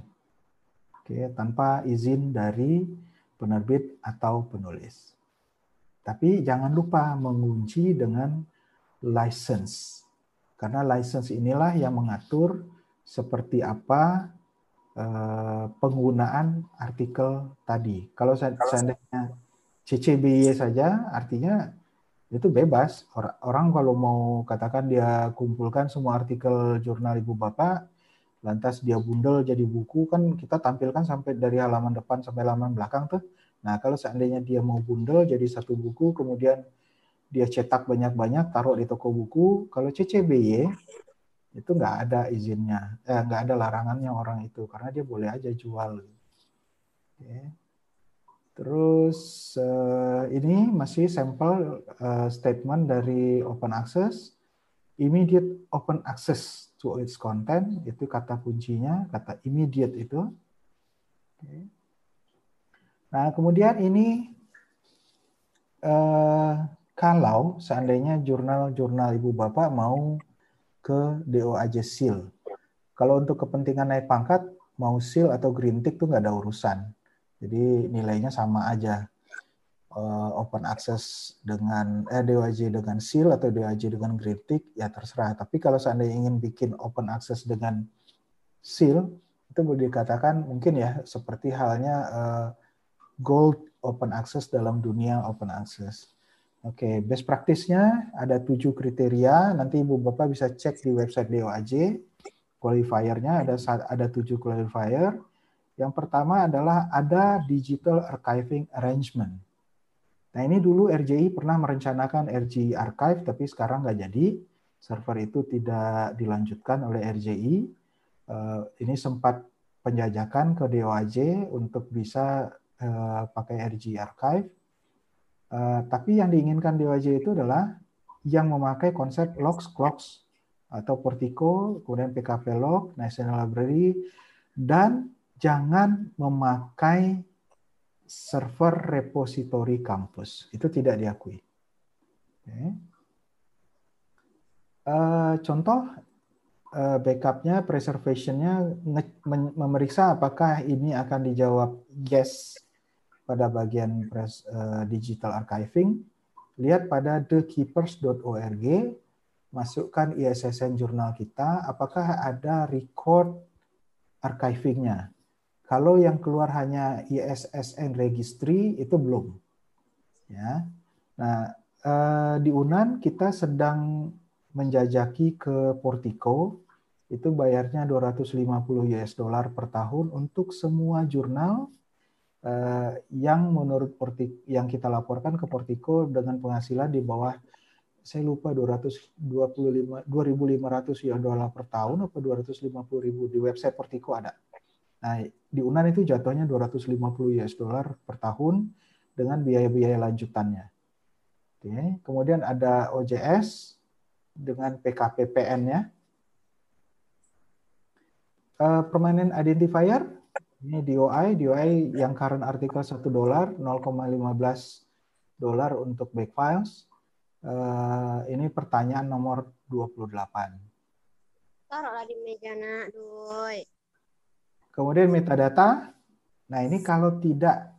Speaker 2: Oke, tanpa izin dari penerbit atau penulis. Tapi jangan lupa mengunci dengan license. Karena license inilah yang mengatur seperti apa eh, penggunaan artikel tadi. Kalau seandainya CCBY saja, artinya itu bebas. Orang kalau mau katakan dia kumpulkan semua artikel jurnal ibu bapak, lantas dia bundel jadi buku, kan kita tampilkan sampai dari halaman depan sampai halaman belakang tuh. Nah, kalau seandainya dia mau bundel jadi satu buku, kemudian dia cetak banyak-banyak, taruh di toko buku, kalau CCBY itu nggak ada izinnya, eh, nggak ada larangannya orang itu, karena dia boleh aja jual. Oke. Terus uh, ini masih sampel uh, statement dari open access. Immediate open access to its content, itu kata kuncinya, kata immediate itu. Okay. Nah, kemudian ini eh, kalau seandainya jurnal-jurnal ibu bapak mau ke DOAJ SEAL. Kalau untuk kepentingan naik pangkat, mau SEAL atau green tick itu nggak ada urusan. Jadi nilainya sama aja. Eh, open access dengan eh, DOAJ dengan SEAL atau DOAJ dengan green tick, ya terserah. Tapi kalau seandainya ingin bikin open access dengan SEAL, itu boleh dikatakan mungkin ya seperti halnya uh, gold open access dalam dunia open access. Oke, okay, best practice-nya ada tujuh kriteria. Nanti ibu bapak bisa cek di website DOAJ. Qualifier-nya ada ada tujuh qualifier. Yang pertama adalah ada digital archiving arrangement. Nah ini dulu RJI pernah merencanakan RJI Archive, tapi sekarang nggak jadi. Server itu tidak dilanjutkan oleh RJI. Eh, ini sempat penjajakan ke DOAJ untuk bisa uh, pakai RG Archive. Uh, tapi yang diinginkan DOAJ itu adalah yang memakai konsep logs, clocks, atau Portico, kemudian PKP log, National Library, dan jangan memakai server repository kampus. Itu tidak diakui. Okay. Uh, contoh uh, backupnya, preservationnya memeriksa apakah ini akan dijawab yes pada bagian press, uh, digital archiving, lihat pada thekeepers.org, masukkan ISSN jurnal kita, apakah ada record archivingnya. Kalau yang keluar hanya ISSN registry itu belum. Ya. Nah, uh, di Unan kita sedang menjajaki ke Portico itu bayarnya 250 US dollar per tahun untuk semua jurnal uh, yang menurut Portik yang kita laporkan ke Portico dengan penghasilan di bawah saya lupa 225 2500 US dollar per tahun apa 250 ribu di website Portico ada. Nah, di Unan itu jatuhnya 250 US dollar per tahun dengan biaya-biaya lanjutannya. Oke, kemudian ada OJS dengan PKPPN-nya. Uh, eh, permanent identifier ini DOI, DOI yang current artikel 1 dolar, 0,15 dolar untuk back files. Uh, ini pertanyaan nomor 28.
Speaker 6: Taruhlah di meja nak, doi.
Speaker 2: Kemudian metadata. Nah, ini kalau tidak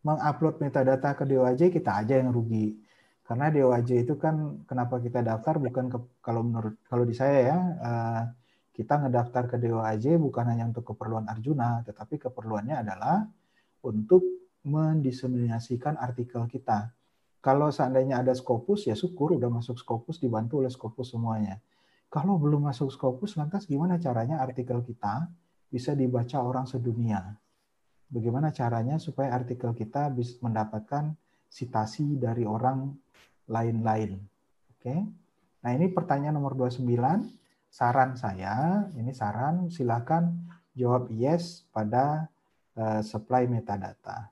Speaker 2: mengupload metadata ke DOAJ, kita aja yang rugi. Karena DOAJ itu kan kenapa kita daftar bukan ke, kalau menurut kalau di saya ya uh, kita ngedaftar ke DOAJ bukan hanya untuk keperluan Arjuna, tetapi keperluannya adalah untuk mendiseminasikan artikel kita. Kalau seandainya ada Scopus, ya syukur udah masuk Scopus, dibantu oleh Scopus semuanya. Kalau belum masuk Scopus, lantas gimana caranya artikel kita bisa dibaca orang sedunia? Bagaimana caranya supaya artikel kita bisa mendapatkan citasi dari orang lain-lain? Oke. Nah, ini pertanyaan nomor 29 saran saya, ini saran, silakan jawab yes pada uh, supply metadata.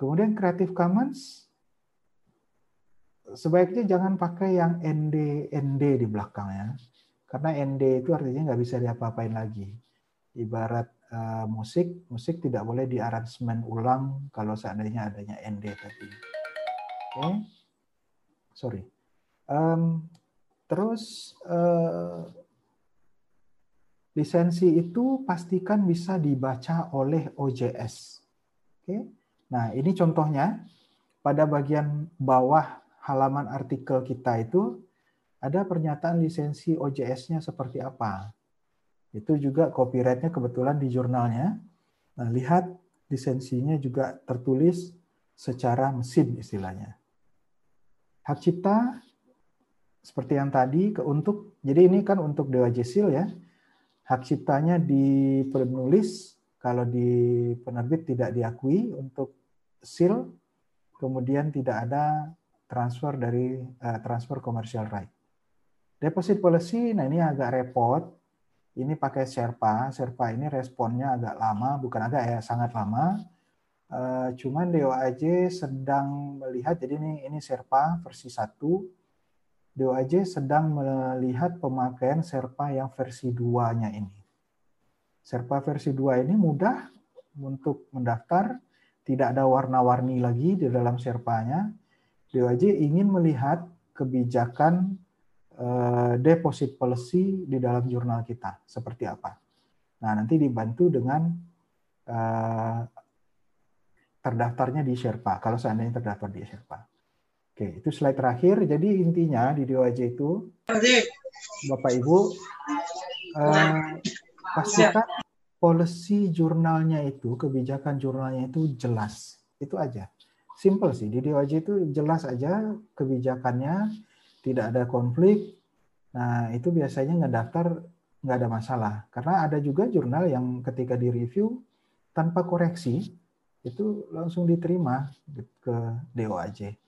Speaker 2: Kemudian Creative Commons sebaiknya jangan pakai yang ND ND di belakangnya karena ND itu artinya nggak bisa diapa-apain lagi ibarat uh, musik musik tidak boleh diaransemen ulang kalau seandainya adanya ND tadi oke okay. sorry um, terus uh, lisensi itu pastikan bisa dibaca oleh OJS oke nah ini contohnya pada bagian bawah halaman artikel kita itu ada pernyataan lisensi OJS-nya seperti apa. Itu juga copyright-nya kebetulan di jurnalnya. Nah, lihat lisensinya juga tertulis secara mesin istilahnya. Hak cipta seperti yang tadi ke untuk jadi ini kan untuk Dewa Jesil ya. Hak ciptanya di penulis kalau di penerbit tidak diakui untuk seal kemudian tidak ada transfer dari uh, transfer commercial right. Deposit policy, nah ini agak repot. Ini pakai Sherpa. Sherpa ini responnya agak lama, bukan agak ya, sangat lama. Uh, cuman DOAJ sedang melihat, jadi ini ini Sherpa versi 1. DOAJ sedang melihat pemakaian Sherpa yang versi 2-nya ini. Sherpa versi 2 ini mudah untuk mendaftar, tidak ada warna-warni lagi di dalam Sherpa-nya DOJ ingin melihat kebijakan uh, deposit policy di dalam jurnal kita seperti apa. Nah, nanti dibantu dengan uh, terdaftarnya di Sherpa, kalau seandainya terdaftar di Sherpa. Oke, itu slide terakhir. Jadi intinya di DOJ itu, Bapak Ibu, uh, pastikan policy jurnalnya itu, kebijakan jurnalnya itu jelas. Itu aja simple sih di DOJ itu jelas aja kebijakannya tidak ada konflik nah itu biasanya ngedaftar nggak ada masalah karena ada juga jurnal yang ketika direview tanpa koreksi itu langsung diterima ke DOAJ.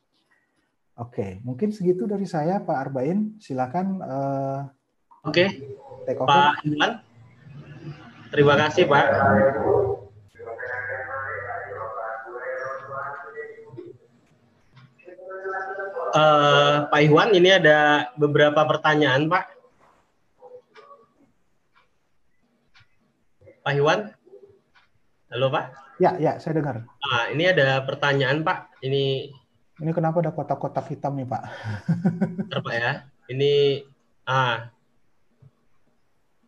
Speaker 2: Oke, mungkin segitu dari saya Pak Arbain. Silakan. Uh,
Speaker 1: Oke, Pak Iwan. Terima kasih Pak. uh, Pak Iwan, ini ada beberapa pertanyaan, Pak. Pak Iwan? Halo, Pak?
Speaker 2: Ya, ya, saya dengar.
Speaker 1: Nah, ini ada pertanyaan, Pak. Ini
Speaker 2: ini kenapa ada kotak-kotak hitam nih, Pak?
Speaker 1: Pak ya. Ini ah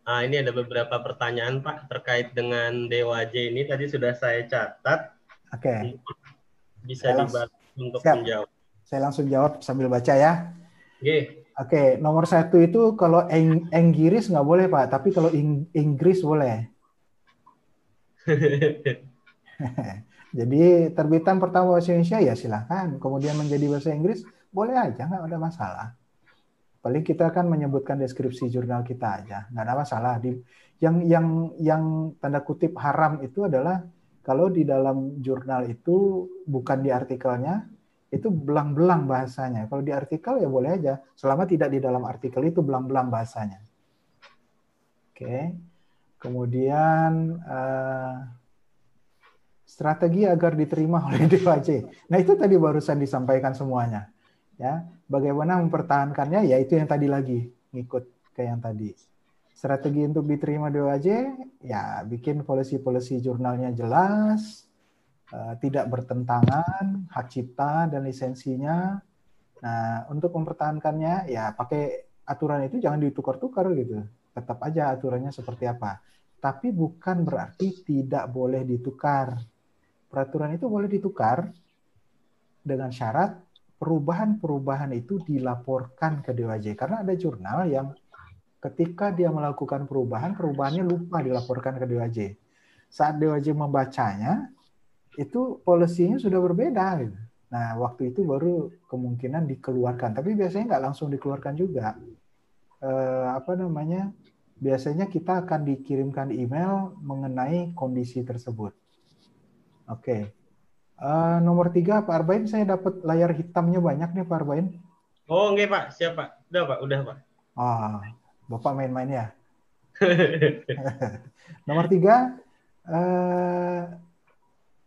Speaker 1: Ah, ini ada beberapa pertanyaan, Pak, terkait dengan DOAJ ini. Tadi sudah saya catat.
Speaker 2: Oke. Okay.
Speaker 1: Bisa dibantu untuk Siap. menjawab.
Speaker 2: Saya langsung jawab sambil baca ya.
Speaker 1: Oke.
Speaker 2: Oke, nomor satu itu kalau Eng Inggris nggak boleh Pak, tapi kalau Ing Inggris boleh. Jadi terbitan pertama bahasa Indonesia ya silahkan. Kemudian menjadi bahasa Inggris boleh aja, nggak ada masalah. Paling kita akan menyebutkan deskripsi jurnal kita aja, nggak ada masalah. Di, yang yang yang tanda kutip haram itu adalah kalau di dalam jurnal itu bukan di artikelnya, itu belang-belang bahasanya. Kalau di artikel ya boleh aja, selama tidak di dalam artikel itu belang-belang bahasanya. Oke. Kemudian uh, strategi agar diterima oleh DPC. Nah itu tadi barusan disampaikan semuanya. Ya, bagaimana mempertahankannya? Ya itu yang tadi lagi ngikut ke yang tadi. Strategi untuk diterima DOAJ, ya bikin polisi-polisi jurnalnya jelas, Eh, tidak bertentangan hak cipta dan lisensinya. Nah, untuk mempertahankannya ya pakai aturan itu jangan ditukar-tukar gitu. Tetap aja aturannya seperti apa. Tapi bukan berarti tidak boleh ditukar. Peraturan itu boleh ditukar dengan syarat perubahan-perubahan itu dilaporkan ke DWJ. Karena ada jurnal yang ketika dia melakukan perubahan, perubahannya lupa dilaporkan ke DWJ. Saat DWJ membacanya, itu polisinya sudah berbeda. Gitu. Nah, waktu itu baru kemungkinan dikeluarkan. Tapi biasanya nggak langsung dikeluarkan juga. Eh, apa namanya? Biasanya kita akan dikirimkan email mengenai kondisi tersebut. Oke. Eh, nomor tiga, Pak Arbain, saya dapat layar hitamnya banyak nih, Pak Arbain.
Speaker 1: Oh, enggak, Pak. Siap, Pak. Udah, Pak. Udah, Pak.
Speaker 2: Ah, Bapak main-main ya. nomor tiga, eh,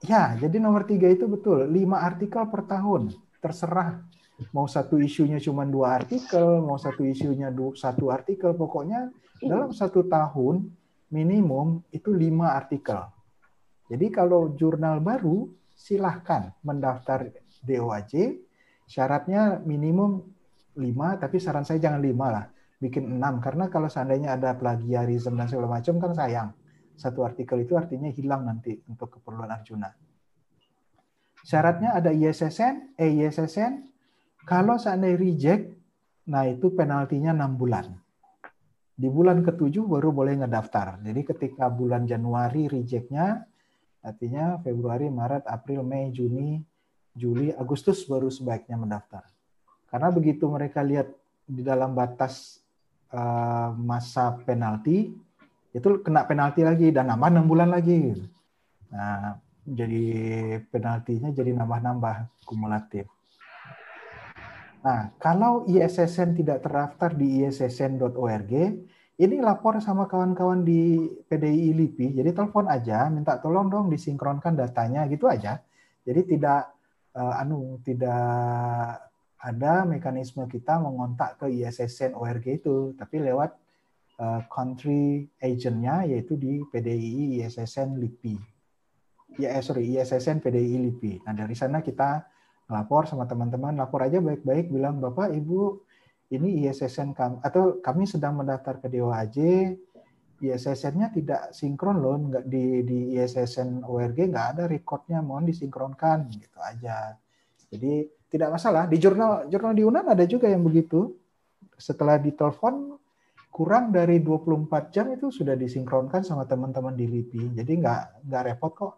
Speaker 2: Ya, jadi nomor tiga itu betul. Lima artikel per tahun. Terserah. Mau satu isunya cuma dua artikel, mau satu isunya du- satu artikel. Pokoknya dalam satu tahun minimum itu lima artikel. Jadi kalau jurnal baru, silahkan mendaftar DOAJ. Syaratnya minimum lima, tapi saran saya jangan lima lah. Bikin enam. Karena kalau seandainya ada plagiarisme dan segala macam kan sayang satu artikel itu artinya hilang nanti untuk keperluan Arjuna. Syaratnya ada ISSN, EISSN. Kalau seandainya reject, nah itu penaltinya 6 bulan. Di bulan ketujuh baru boleh ngedaftar. Jadi ketika bulan Januari rejectnya, artinya Februari, Maret, April, Mei, Juni, Juli, Agustus baru sebaiknya mendaftar. Karena begitu mereka lihat di dalam batas uh, masa penalti, itu kena penalti lagi dan nambah enam bulan lagi. Nah, jadi penaltinya jadi nambah-nambah kumulatif. Nah, kalau ISSN tidak terdaftar di issn.org, ini lapor sama kawan-kawan di PDI LIPI. Jadi telepon aja, minta tolong dong disinkronkan datanya gitu aja. Jadi tidak uh, anu tidak ada mekanisme kita mengontak ke ISSN.org itu, tapi lewat uh, country agentnya yaitu di PDI ISSN LIPI. Ya, eh, sorry, ISSN PDI LIPI. Nah, dari sana kita lapor sama teman-teman, lapor aja baik-baik, bilang, Bapak, Ibu, ini ISSN kami, atau kami sedang mendaftar ke DOAJ, ISSN-nya tidak sinkron loh, nggak di, di ISSN ORG nggak ada recordnya, mohon disinkronkan, gitu aja. Jadi tidak masalah. Di jurnal jurnal di Unan ada juga yang begitu. Setelah ditelepon, kurang dari 24 jam itu sudah disinkronkan sama teman-teman di LIPI. Jadi nggak nggak repot kok.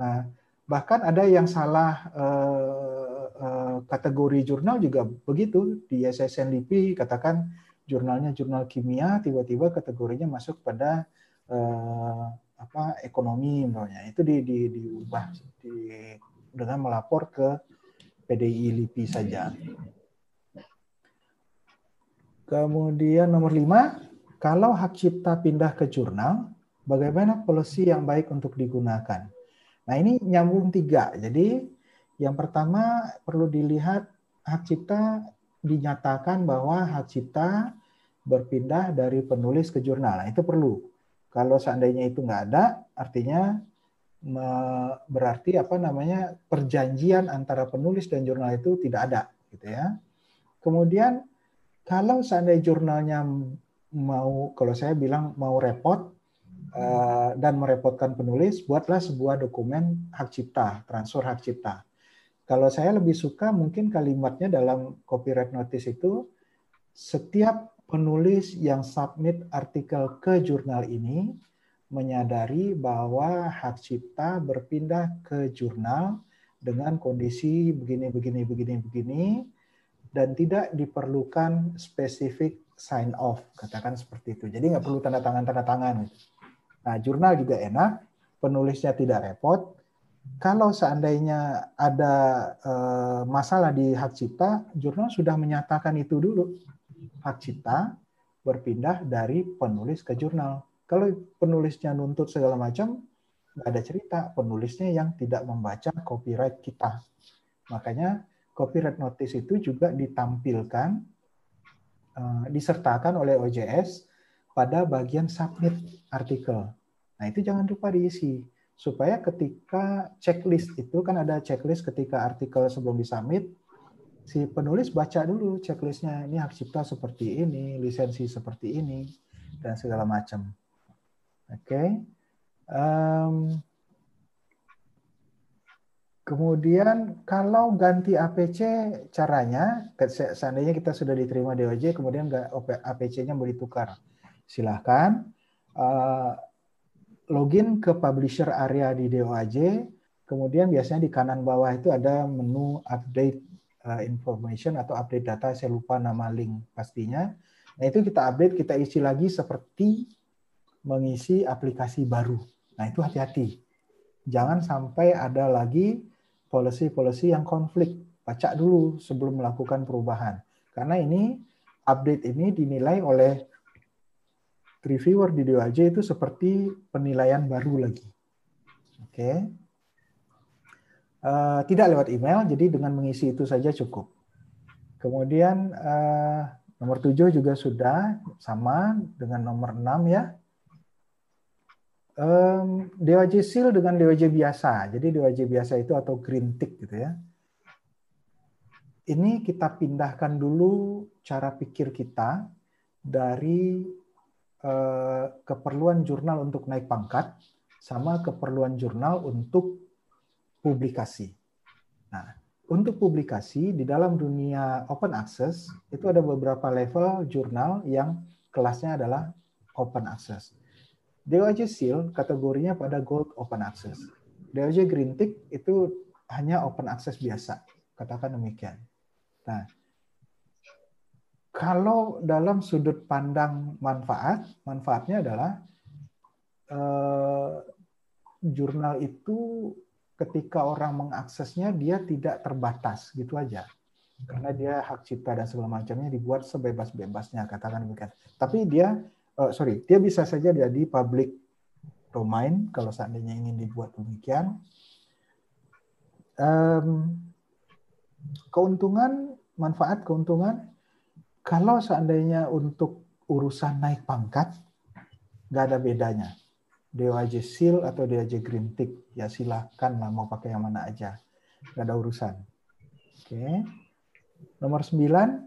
Speaker 2: Nah, bahkan ada yang salah eh, eh, kategori jurnal juga begitu di SSN LIPI katakan jurnalnya jurnal kimia tiba-tiba kategorinya masuk pada eh, apa ekonomi misalnya itu di, di, diubah di, dengan melapor ke PDI LIPI saja. Kemudian nomor lima, kalau hak cipta pindah ke jurnal, bagaimana policy yang baik untuk digunakan? Nah ini nyambung tiga. Jadi yang pertama perlu dilihat hak cipta dinyatakan bahwa hak cipta berpindah dari penulis ke jurnal. Nah, itu perlu. Kalau seandainya itu nggak ada, artinya berarti apa namanya perjanjian antara penulis dan jurnal itu tidak ada, gitu ya. Kemudian kalau seandainya jurnalnya mau, kalau saya bilang mau repot eh, dan merepotkan penulis, buatlah sebuah dokumen hak cipta, transfer hak cipta. Kalau saya lebih suka mungkin kalimatnya dalam copyright notice itu setiap penulis yang submit artikel ke jurnal ini menyadari bahwa hak cipta berpindah ke jurnal dengan kondisi begini begini begini begini dan tidak diperlukan spesifik sign off katakan seperti itu. Jadi nggak perlu tanda tangan tanda tangan nah jurnal juga enak penulisnya tidak repot kalau seandainya ada eh, masalah di hak cipta jurnal sudah menyatakan itu dulu hak cipta berpindah dari penulis ke jurnal. Kalau penulisnya nuntut segala macam, nggak ada cerita. Penulisnya yang tidak membaca copyright kita. Makanya copyright notice itu juga ditampilkan, uh, disertakan oleh OJS pada bagian submit artikel. Nah itu jangan lupa diisi supaya ketika checklist itu kan ada checklist ketika artikel sebelum disubmit si penulis baca dulu checklistnya ini hak cipta seperti ini, lisensi seperti ini, dan segala macam. Oke. Okay. Um, kemudian kalau ganti APC caranya, seandainya kita sudah diterima DOJ, kemudian APC-nya mau ditukar, silahkan uh, login ke publisher area di DOAJ, kemudian biasanya di kanan bawah itu ada menu update uh, information atau update data, saya lupa nama link pastinya. Nah itu kita update, kita isi lagi seperti mengisi aplikasi baru. Nah itu hati-hati. Jangan sampai ada lagi policy-policy yang konflik. Baca dulu sebelum melakukan perubahan. Karena ini update ini dinilai oleh reviewer di DOAJ itu seperti penilaian baru lagi. Oke. Eh, tidak lewat email, jadi dengan mengisi itu saja cukup. Kemudian eh, nomor 7 juga sudah sama dengan nomor 6 ya. Um, DOJ Seal dengan DOJ biasa. Jadi DOJ biasa itu atau green tick gitu ya. Ini kita pindahkan dulu cara pikir kita dari eh, keperluan jurnal untuk naik pangkat sama keperluan jurnal untuk publikasi. Nah, untuk publikasi di dalam dunia open access itu ada beberapa level jurnal yang kelasnya adalah open access. DOJ Seal kategorinya pada Gold Open Access. DOJ Green Tick itu hanya open access biasa, katakan demikian. Nah, kalau dalam sudut pandang manfaat, manfaatnya adalah eh, jurnal itu ketika orang mengaksesnya dia tidak terbatas gitu aja. Karena dia hak cipta dan segala macamnya dibuat sebebas-bebasnya katakan demikian. Tapi dia uh, sorry dia bisa saja jadi public domain kalau seandainya ingin dibuat demikian. Um, keuntungan manfaat keuntungan kalau seandainya untuk urusan naik pangkat nggak ada bedanya DOAJ Seal atau DOAJ Green Tick. Ya silahkan lah mau pakai yang mana aja. Gak ada urusan. Oke. Nomor 9.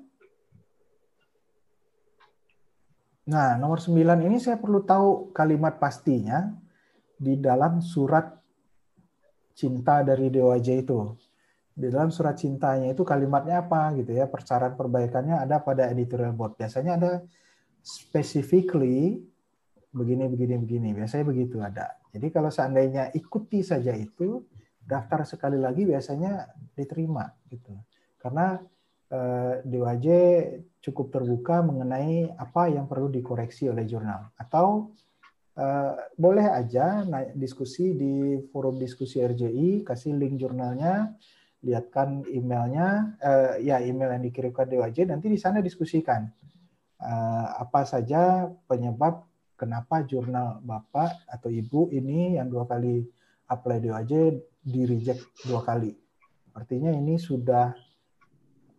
Speaker 2: Nah, nomor 9 ini saya perlu tahu kalimat pastinya di dalam surat cinta dari DOAJ itu. Di dalam surat cintanya itu kalimatnya apa gitu ya. Persyaratan perbaikannya ada pada editorial board. Biasanya ada specifically begini begini begini biasanya begitu ada jadi kalau seandainya ikuti saja itu daftar sekali lagi biasanya diterima gitu karena eh, cukup terbuka mengenai apa yang perlu dikoreksi oleh jurnal atau eh, boleh aja diskusi di forum diskusi RJI kasih link jurnalnya lihatkan emailnya eh, ya email yang dikirimkan DOAJ nanti di sana diskusikan eh, apa saja penyebab kenapa jurnal bapak atau ibu ini yang dua kali apply DOAJ di reject dua kali. Artinya ini sudah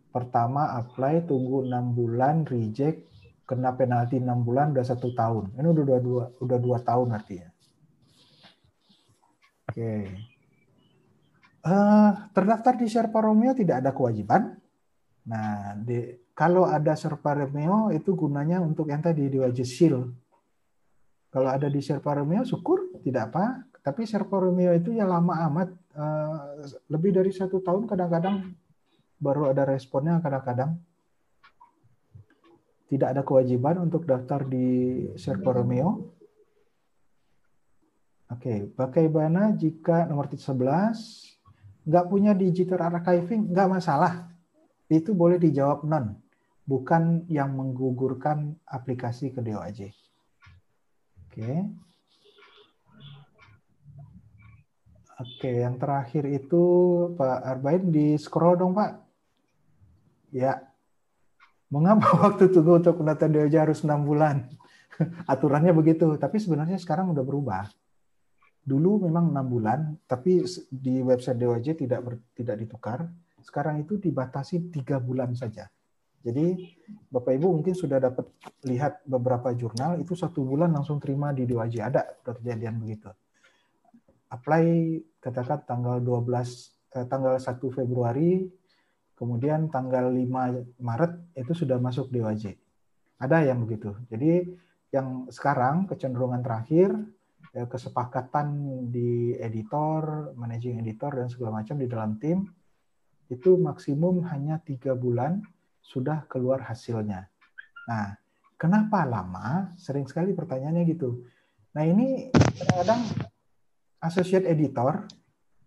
Speaker 2: pertama apply tunggu enam bulan reject kena penalti enam bulan udah satu tahun. Ini udah dua, dua udah dua tahun artinya. Oke. Okay. Eh, terdaftar di Sherpa Romeo tidak ada kewajiban. Nah, di, kalau ada Sherpa Romeo itu gunanya untuk yang tadi di wajib seal kalau ada di Sherpa Romeo, syukur, tidak apa. Tapi Sherpa Romeo itu ya lama amat, uh, lebih dari satu tahun kadang-kadang baru ada responnya kadang-kadang. Tidak ada kewajiban untuk daftar di Sherpa Romeo. Oke, okay. bagaimana jika nomor 11 nggak punya digital archiving, nggak masalah. Itu boleh dijawab non, bukan yang menggugurkan aplikasi ke DOAJ. Oke. Oke, yang terakhir itu Pak Arbain di scroll dong Pak. Ya. Mengapa waktu tunggu untuk pendaftaran DOJ harus enam bulan? Aturannya begitu, tapi sebenarnya sekarang udah berubah. Dulu memang enam bulan, tapi di website DOJ tidak ber, tidak ditukar. Sekarang itu dibatasi tiga bulan saja. Jadi Bapak Ibu mungkin sudah dapat lihat beberapa jurnal itu satu bulan langsung terima di DOAJ ada kejadian begitu. Apply katakan tanggal 12 eh, tanggal 1 Februari kemudian tanggal 5 Maret itu sudah masuk DOAJ. Ada yang begitu. Jadi yang sekarang kecenderungan terakhir kesepakatan di editor, managing editor dan segala macam di dalam tim itu maksimum hanya tiga bulan sudah keluar hasilnya. Nah, kenapa lama? Sering sekali pertanyaannya gitu. Nah, ini kadang-kadang associate editor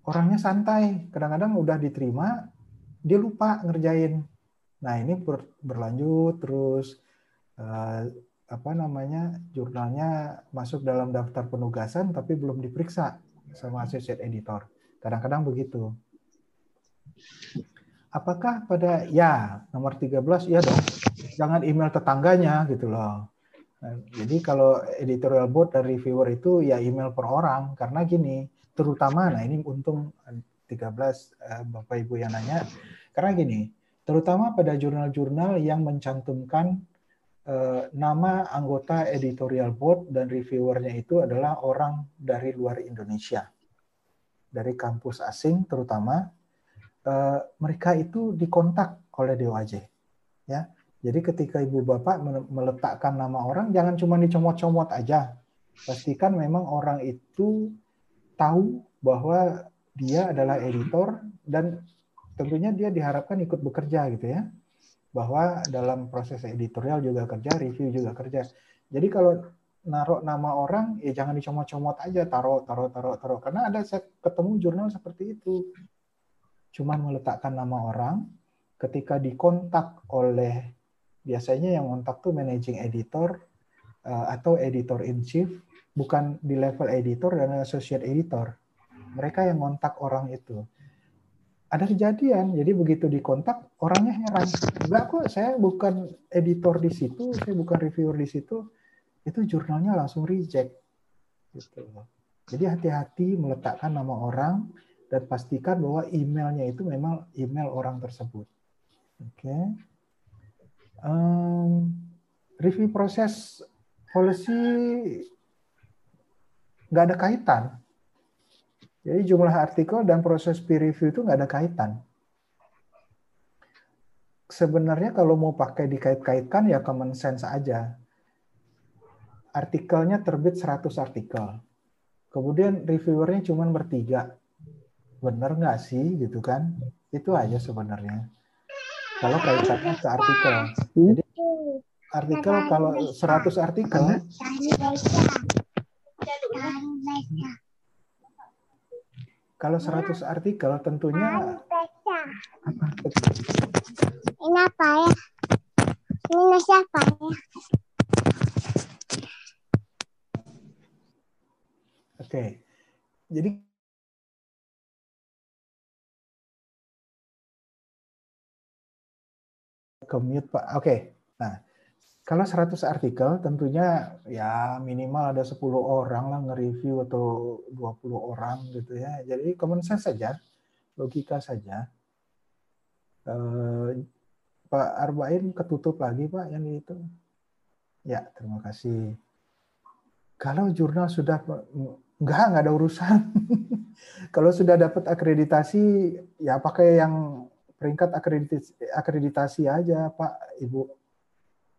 Speaker 2: orangnya santai, kadang-kadang udah diterima, dia lupa ngerjain. Nah, ini ber, berlanjut terus eh, apa namanya? jurnalnya masuk dalam daftar penugasan tapi belum diperiksa sama associate editor. Kadang-kadang begitu apakah pada ya nomor 13 ya dong jangan email tetangganya gitu loh nah, jadi kalau editorial board dan reviewer itu ya email per orang karena gini terutama nah ini untung eh, Bapak Ibu yang nanya. Karena gini, terutama pada jurnal-jurnal yang mencantumkan eh, nama anggota editorial board dan reviewernya itu adalah orang dari luar Indonesia. Dari kampus asing terutama, eh, mereka itu dikontak oleh DOAJ. Ya, jadi ketika ibu bapak meletakkan nama orang, jangan cuma dicomot-comot aja. Pastikan memang orang itu tahu bahwa dia adalah editor dan tentunya dia diharapkan ikut bekerja gitu ya. Bahwa dalam proses editorial juga kerja, review juga kerja. Jadi kalau naruh nama orang, ya jangan dicomot-comot aja, taruh, taruh, taruh, taruh. Karena ada saya ketemu jurnal seperti itu. Cuman meletakkan nama orang, ketika dikontak oleh biasanya yang kontak tuh managing editor uh, atau editor in chief, bukan di level editor dan associate editor. Mereka yang kontak orang itu. Ada kejadian, jadi begitu dikontak orangnya heran. Enggak kok, saya bukan editor di situ, saya bukan reviewer di situ. Itu jurnalnya langsung reject. Gitu. Jadi hati-hati meletakkan nama orang dan pastikan bahwa emailnya itu memang email orang tersebut. Oke. Okay um, review proses policy nggak ada kaitan. Jadi jumlah artikel dan proses peer review itu nggak ada kaitan. Sebenarnya kalau mau pakai dikait-kaitkan ya common sense aja. Artikelnya terbit 100 artikel. Kemudian reviewernya cuma bertiga. Bener nggak sih gitu kan? Itu aja sebenarnya kalau kaitannya ke artikel. Jadi artikel kalau 100 artikel kalau 100 artikel tentunya
Speaker 7: apa? Ini apa ya? Ini nasi apa ya?
Speaker 2: Oke. Jadi commute Pak. Oke. Kalau 100 artikel tentunya ya minimal ada 10 orang lah nge-review atau 20 orang gitu ya. Jadi common sense saja, logika saja. Uh, Pak Arbain ketutup lagi Pak yang itu. Ya, terima kasih. Kalau jurnal sudah enggak enggak ada urusan. Kalau sudah dapat akreditasi ya pakai yang peringkat akreditasi, akreditasi aja Pak Ibu.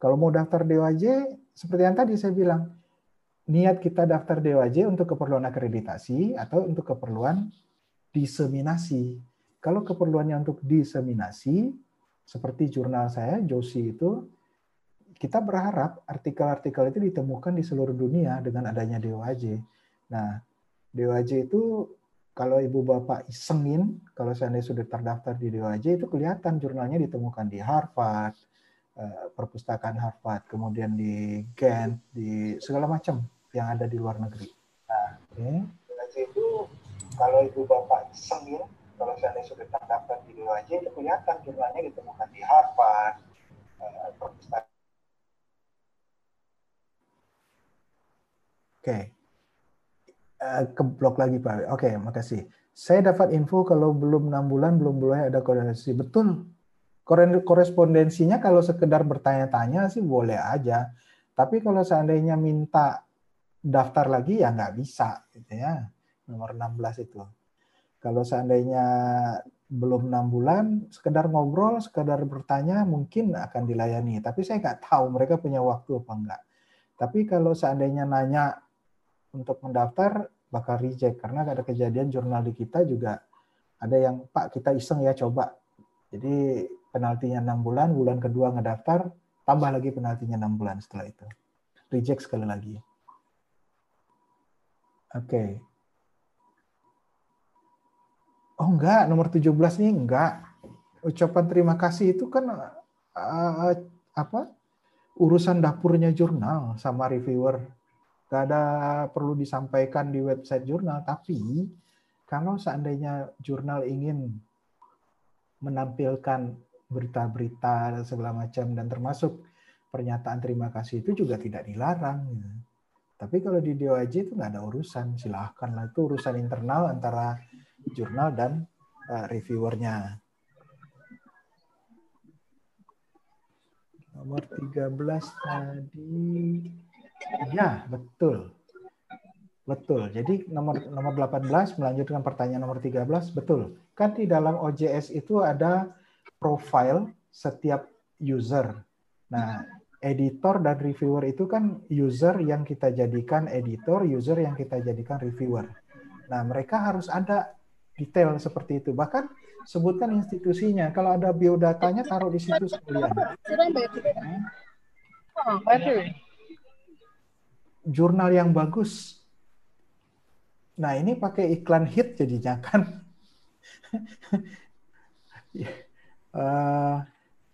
Speaker 2: Kalau mau daftar DOAJ, seperti yang tadi saya bilang, niat kita daftar DOAJ untuk keperluan akreditasi atau untuk keperluan diseminasi. Kalau keperluannya untuk diseminasi, seperti jurnal saya, Josi itu, kita berharap artikel-artikel itu ditemukan di seluruh dunia dengan adanya DOAJ. Nah, DOAJ itu kalau ibu bapak isengin, kalau seandainya sudah terdaftar di DOAJ itu kelihatan jurnalnya ditemukan di Harvard, perpustakaan Harvard, kemudian di Ghent, di segala macam yang ada di luar negeri. Nah, okay. Itu kalau ibu bapak isengin, kalau seandainya sudah terdaftar di DOAJ itu kelihatan jurnalnya ditemukan di Harvard, eh, perpustakaan. Oke, okay. Eh, ke blok lagi Pak. Oke, makasih. Saya dapat info kalau belum enam bulan belum boleh ada korespondensi. Betul. Korespondensinya kalau sekedar bertanya-tanya sih boleh aja. Tapi kalau seandainya minta daftar lagi ya nggak bisa gitu ya. Nomor 16 itu. Kalau seandainya belum enam bulan, sekedar ngobrol, sekedar bertanya mungkin akan dilayani. Tapi saya nggak tahu mereka punya waktu apa enggak. Tapi kalau seandainya nanya untuk mendaftar bakal reject karena ada kejadian jurnal di kita juga ada yang Pak kita iseng ya coba. Jadi penaltinya enam bulan, bulan kedua ngedaftar, tambah lagi penaltinya enam bulan setelah itu. Reject sekali lagi. Oke. Okay. Oh enggak, nomor 17 ini enggak. Ucapan terima kasih itu kan uh, apa? urusan dapurnya jurnal sama reviewer Gak ada perlu disampaikan di website jurnal, tapi kalau seandainya jurnal ingin menampilkan berita-berita segala macam dan termasuk pernyataan terima kasih itu juga tidak dilarang. Tapi kalau di DOAJ itu nggak ada urusan, silahkan lah itu urusan internal antara jurnal dan uh, reviewernya. Nomor 13 tadi. Ya, betul. Betul. Jadi nomor nomor 18 melanjutkan pertanyaan nomor 13, betul. Kan di dalam OJS itu ada profile setiap user. Nah, editor dan reviewer itu kan user yang kita jadikan editor, user yang kita jadikan reviewer. Nah, mereka harus ada detail seperti itu. Bahkan sebutkan institusinya. Kalau ada biodatanya taruh di situ sekalian. Jurnal yang bagus. Nah, ini pakai iklan hit jadinya kan. uh,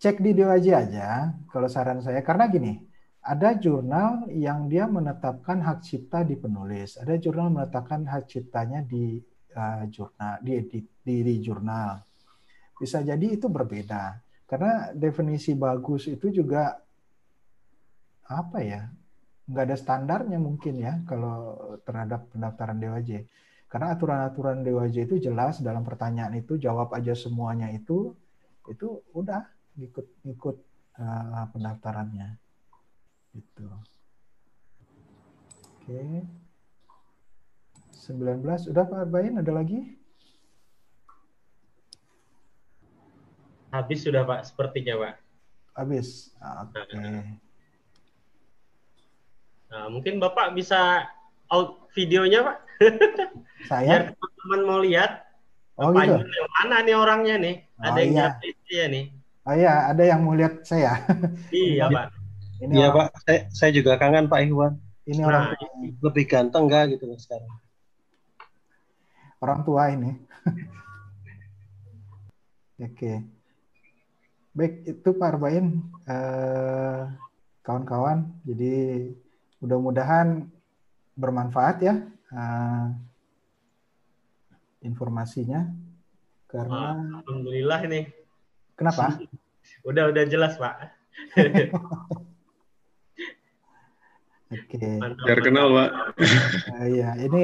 Speaker 2: cek di DOAJ aja kalau saran saya. Karena gini ada jurnal yang dia menetapkan hak cipta di penulis. Ada jurnal menetapkan hak ciptanya di uh, jurnal di, di, di di jurnal. Bisa jadi itu berbeda. Karena definisi bagus itu juga apa ya? Nggak ada standarnya mungkin ya kalau terhadap pendaftaran DOAJ karena aturan-aturan DOAJ itu jelas dalam pertanyaan itu jawab aja semuanya itu itu udah ikut ikut uh, pendaftarannya. Gitu. Oke. 19 udah Pak Arbain ada lagi?
Speaker 1: Habis sudah Pak sepertinya Pak.
Speaker 2: Habis. Oke. okay.
Speaker 1: nah, mungkin Bapak bisa out videonya Pak?
Speaker 2: Saya?
Speaker 1: Teman-teman mau lihat
Speaker 2: Oh gitu.
Speaker 1: Yang mana nih orangnya nih? Ada
Speaker 2: Oh,
Speaker 1: yang
Speaker 2: iya.
Speaker 1: dia nih.
Speaker 2: Oh iya, ada yang mau lihat saya.
Speaker 1: Iya, Pak.
Speaker 2: Ini
Speaker 8: Iya
Speaker 2: orang,
Speaker 8: Pak, saya, saya juga kangen Pak Iwan.
Speaker 2: ini orang
Speaker 1: Nah,
Speaker 8: Lebih ganteng nggak gitu loh sekarang.
Speaker 2: orang tua ini. Oke. Baik, itu Pak Arbain eh, kawan-kawan. Jadi mudah-mudahan bermanfaat ya eh, informasinya. Karena
Speaker 1: Alhamdulillah nih.
Speaker 2: kenapa?
Speaker 1: Udah udah jelas, Pak.
Speaker 2: Oke.
Speaker 1: Mantap,
Speaker 9: Biar kenal, Pak.
Speaker 2: Eh, Iya, ini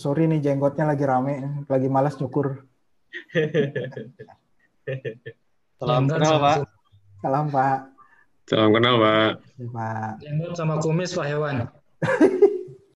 Speaker 2: sorry nih jenggotnya lagi rame, lagi malas nyukur.
Speaker 8: Salam kenal Pak.
Speaker 2: Salam Pak.
Speaker 9: Salam kenal, Pak.
Speaker 2: Ya, Pak.
Speaker 10: Jenggot sama kumis Pak Hewan.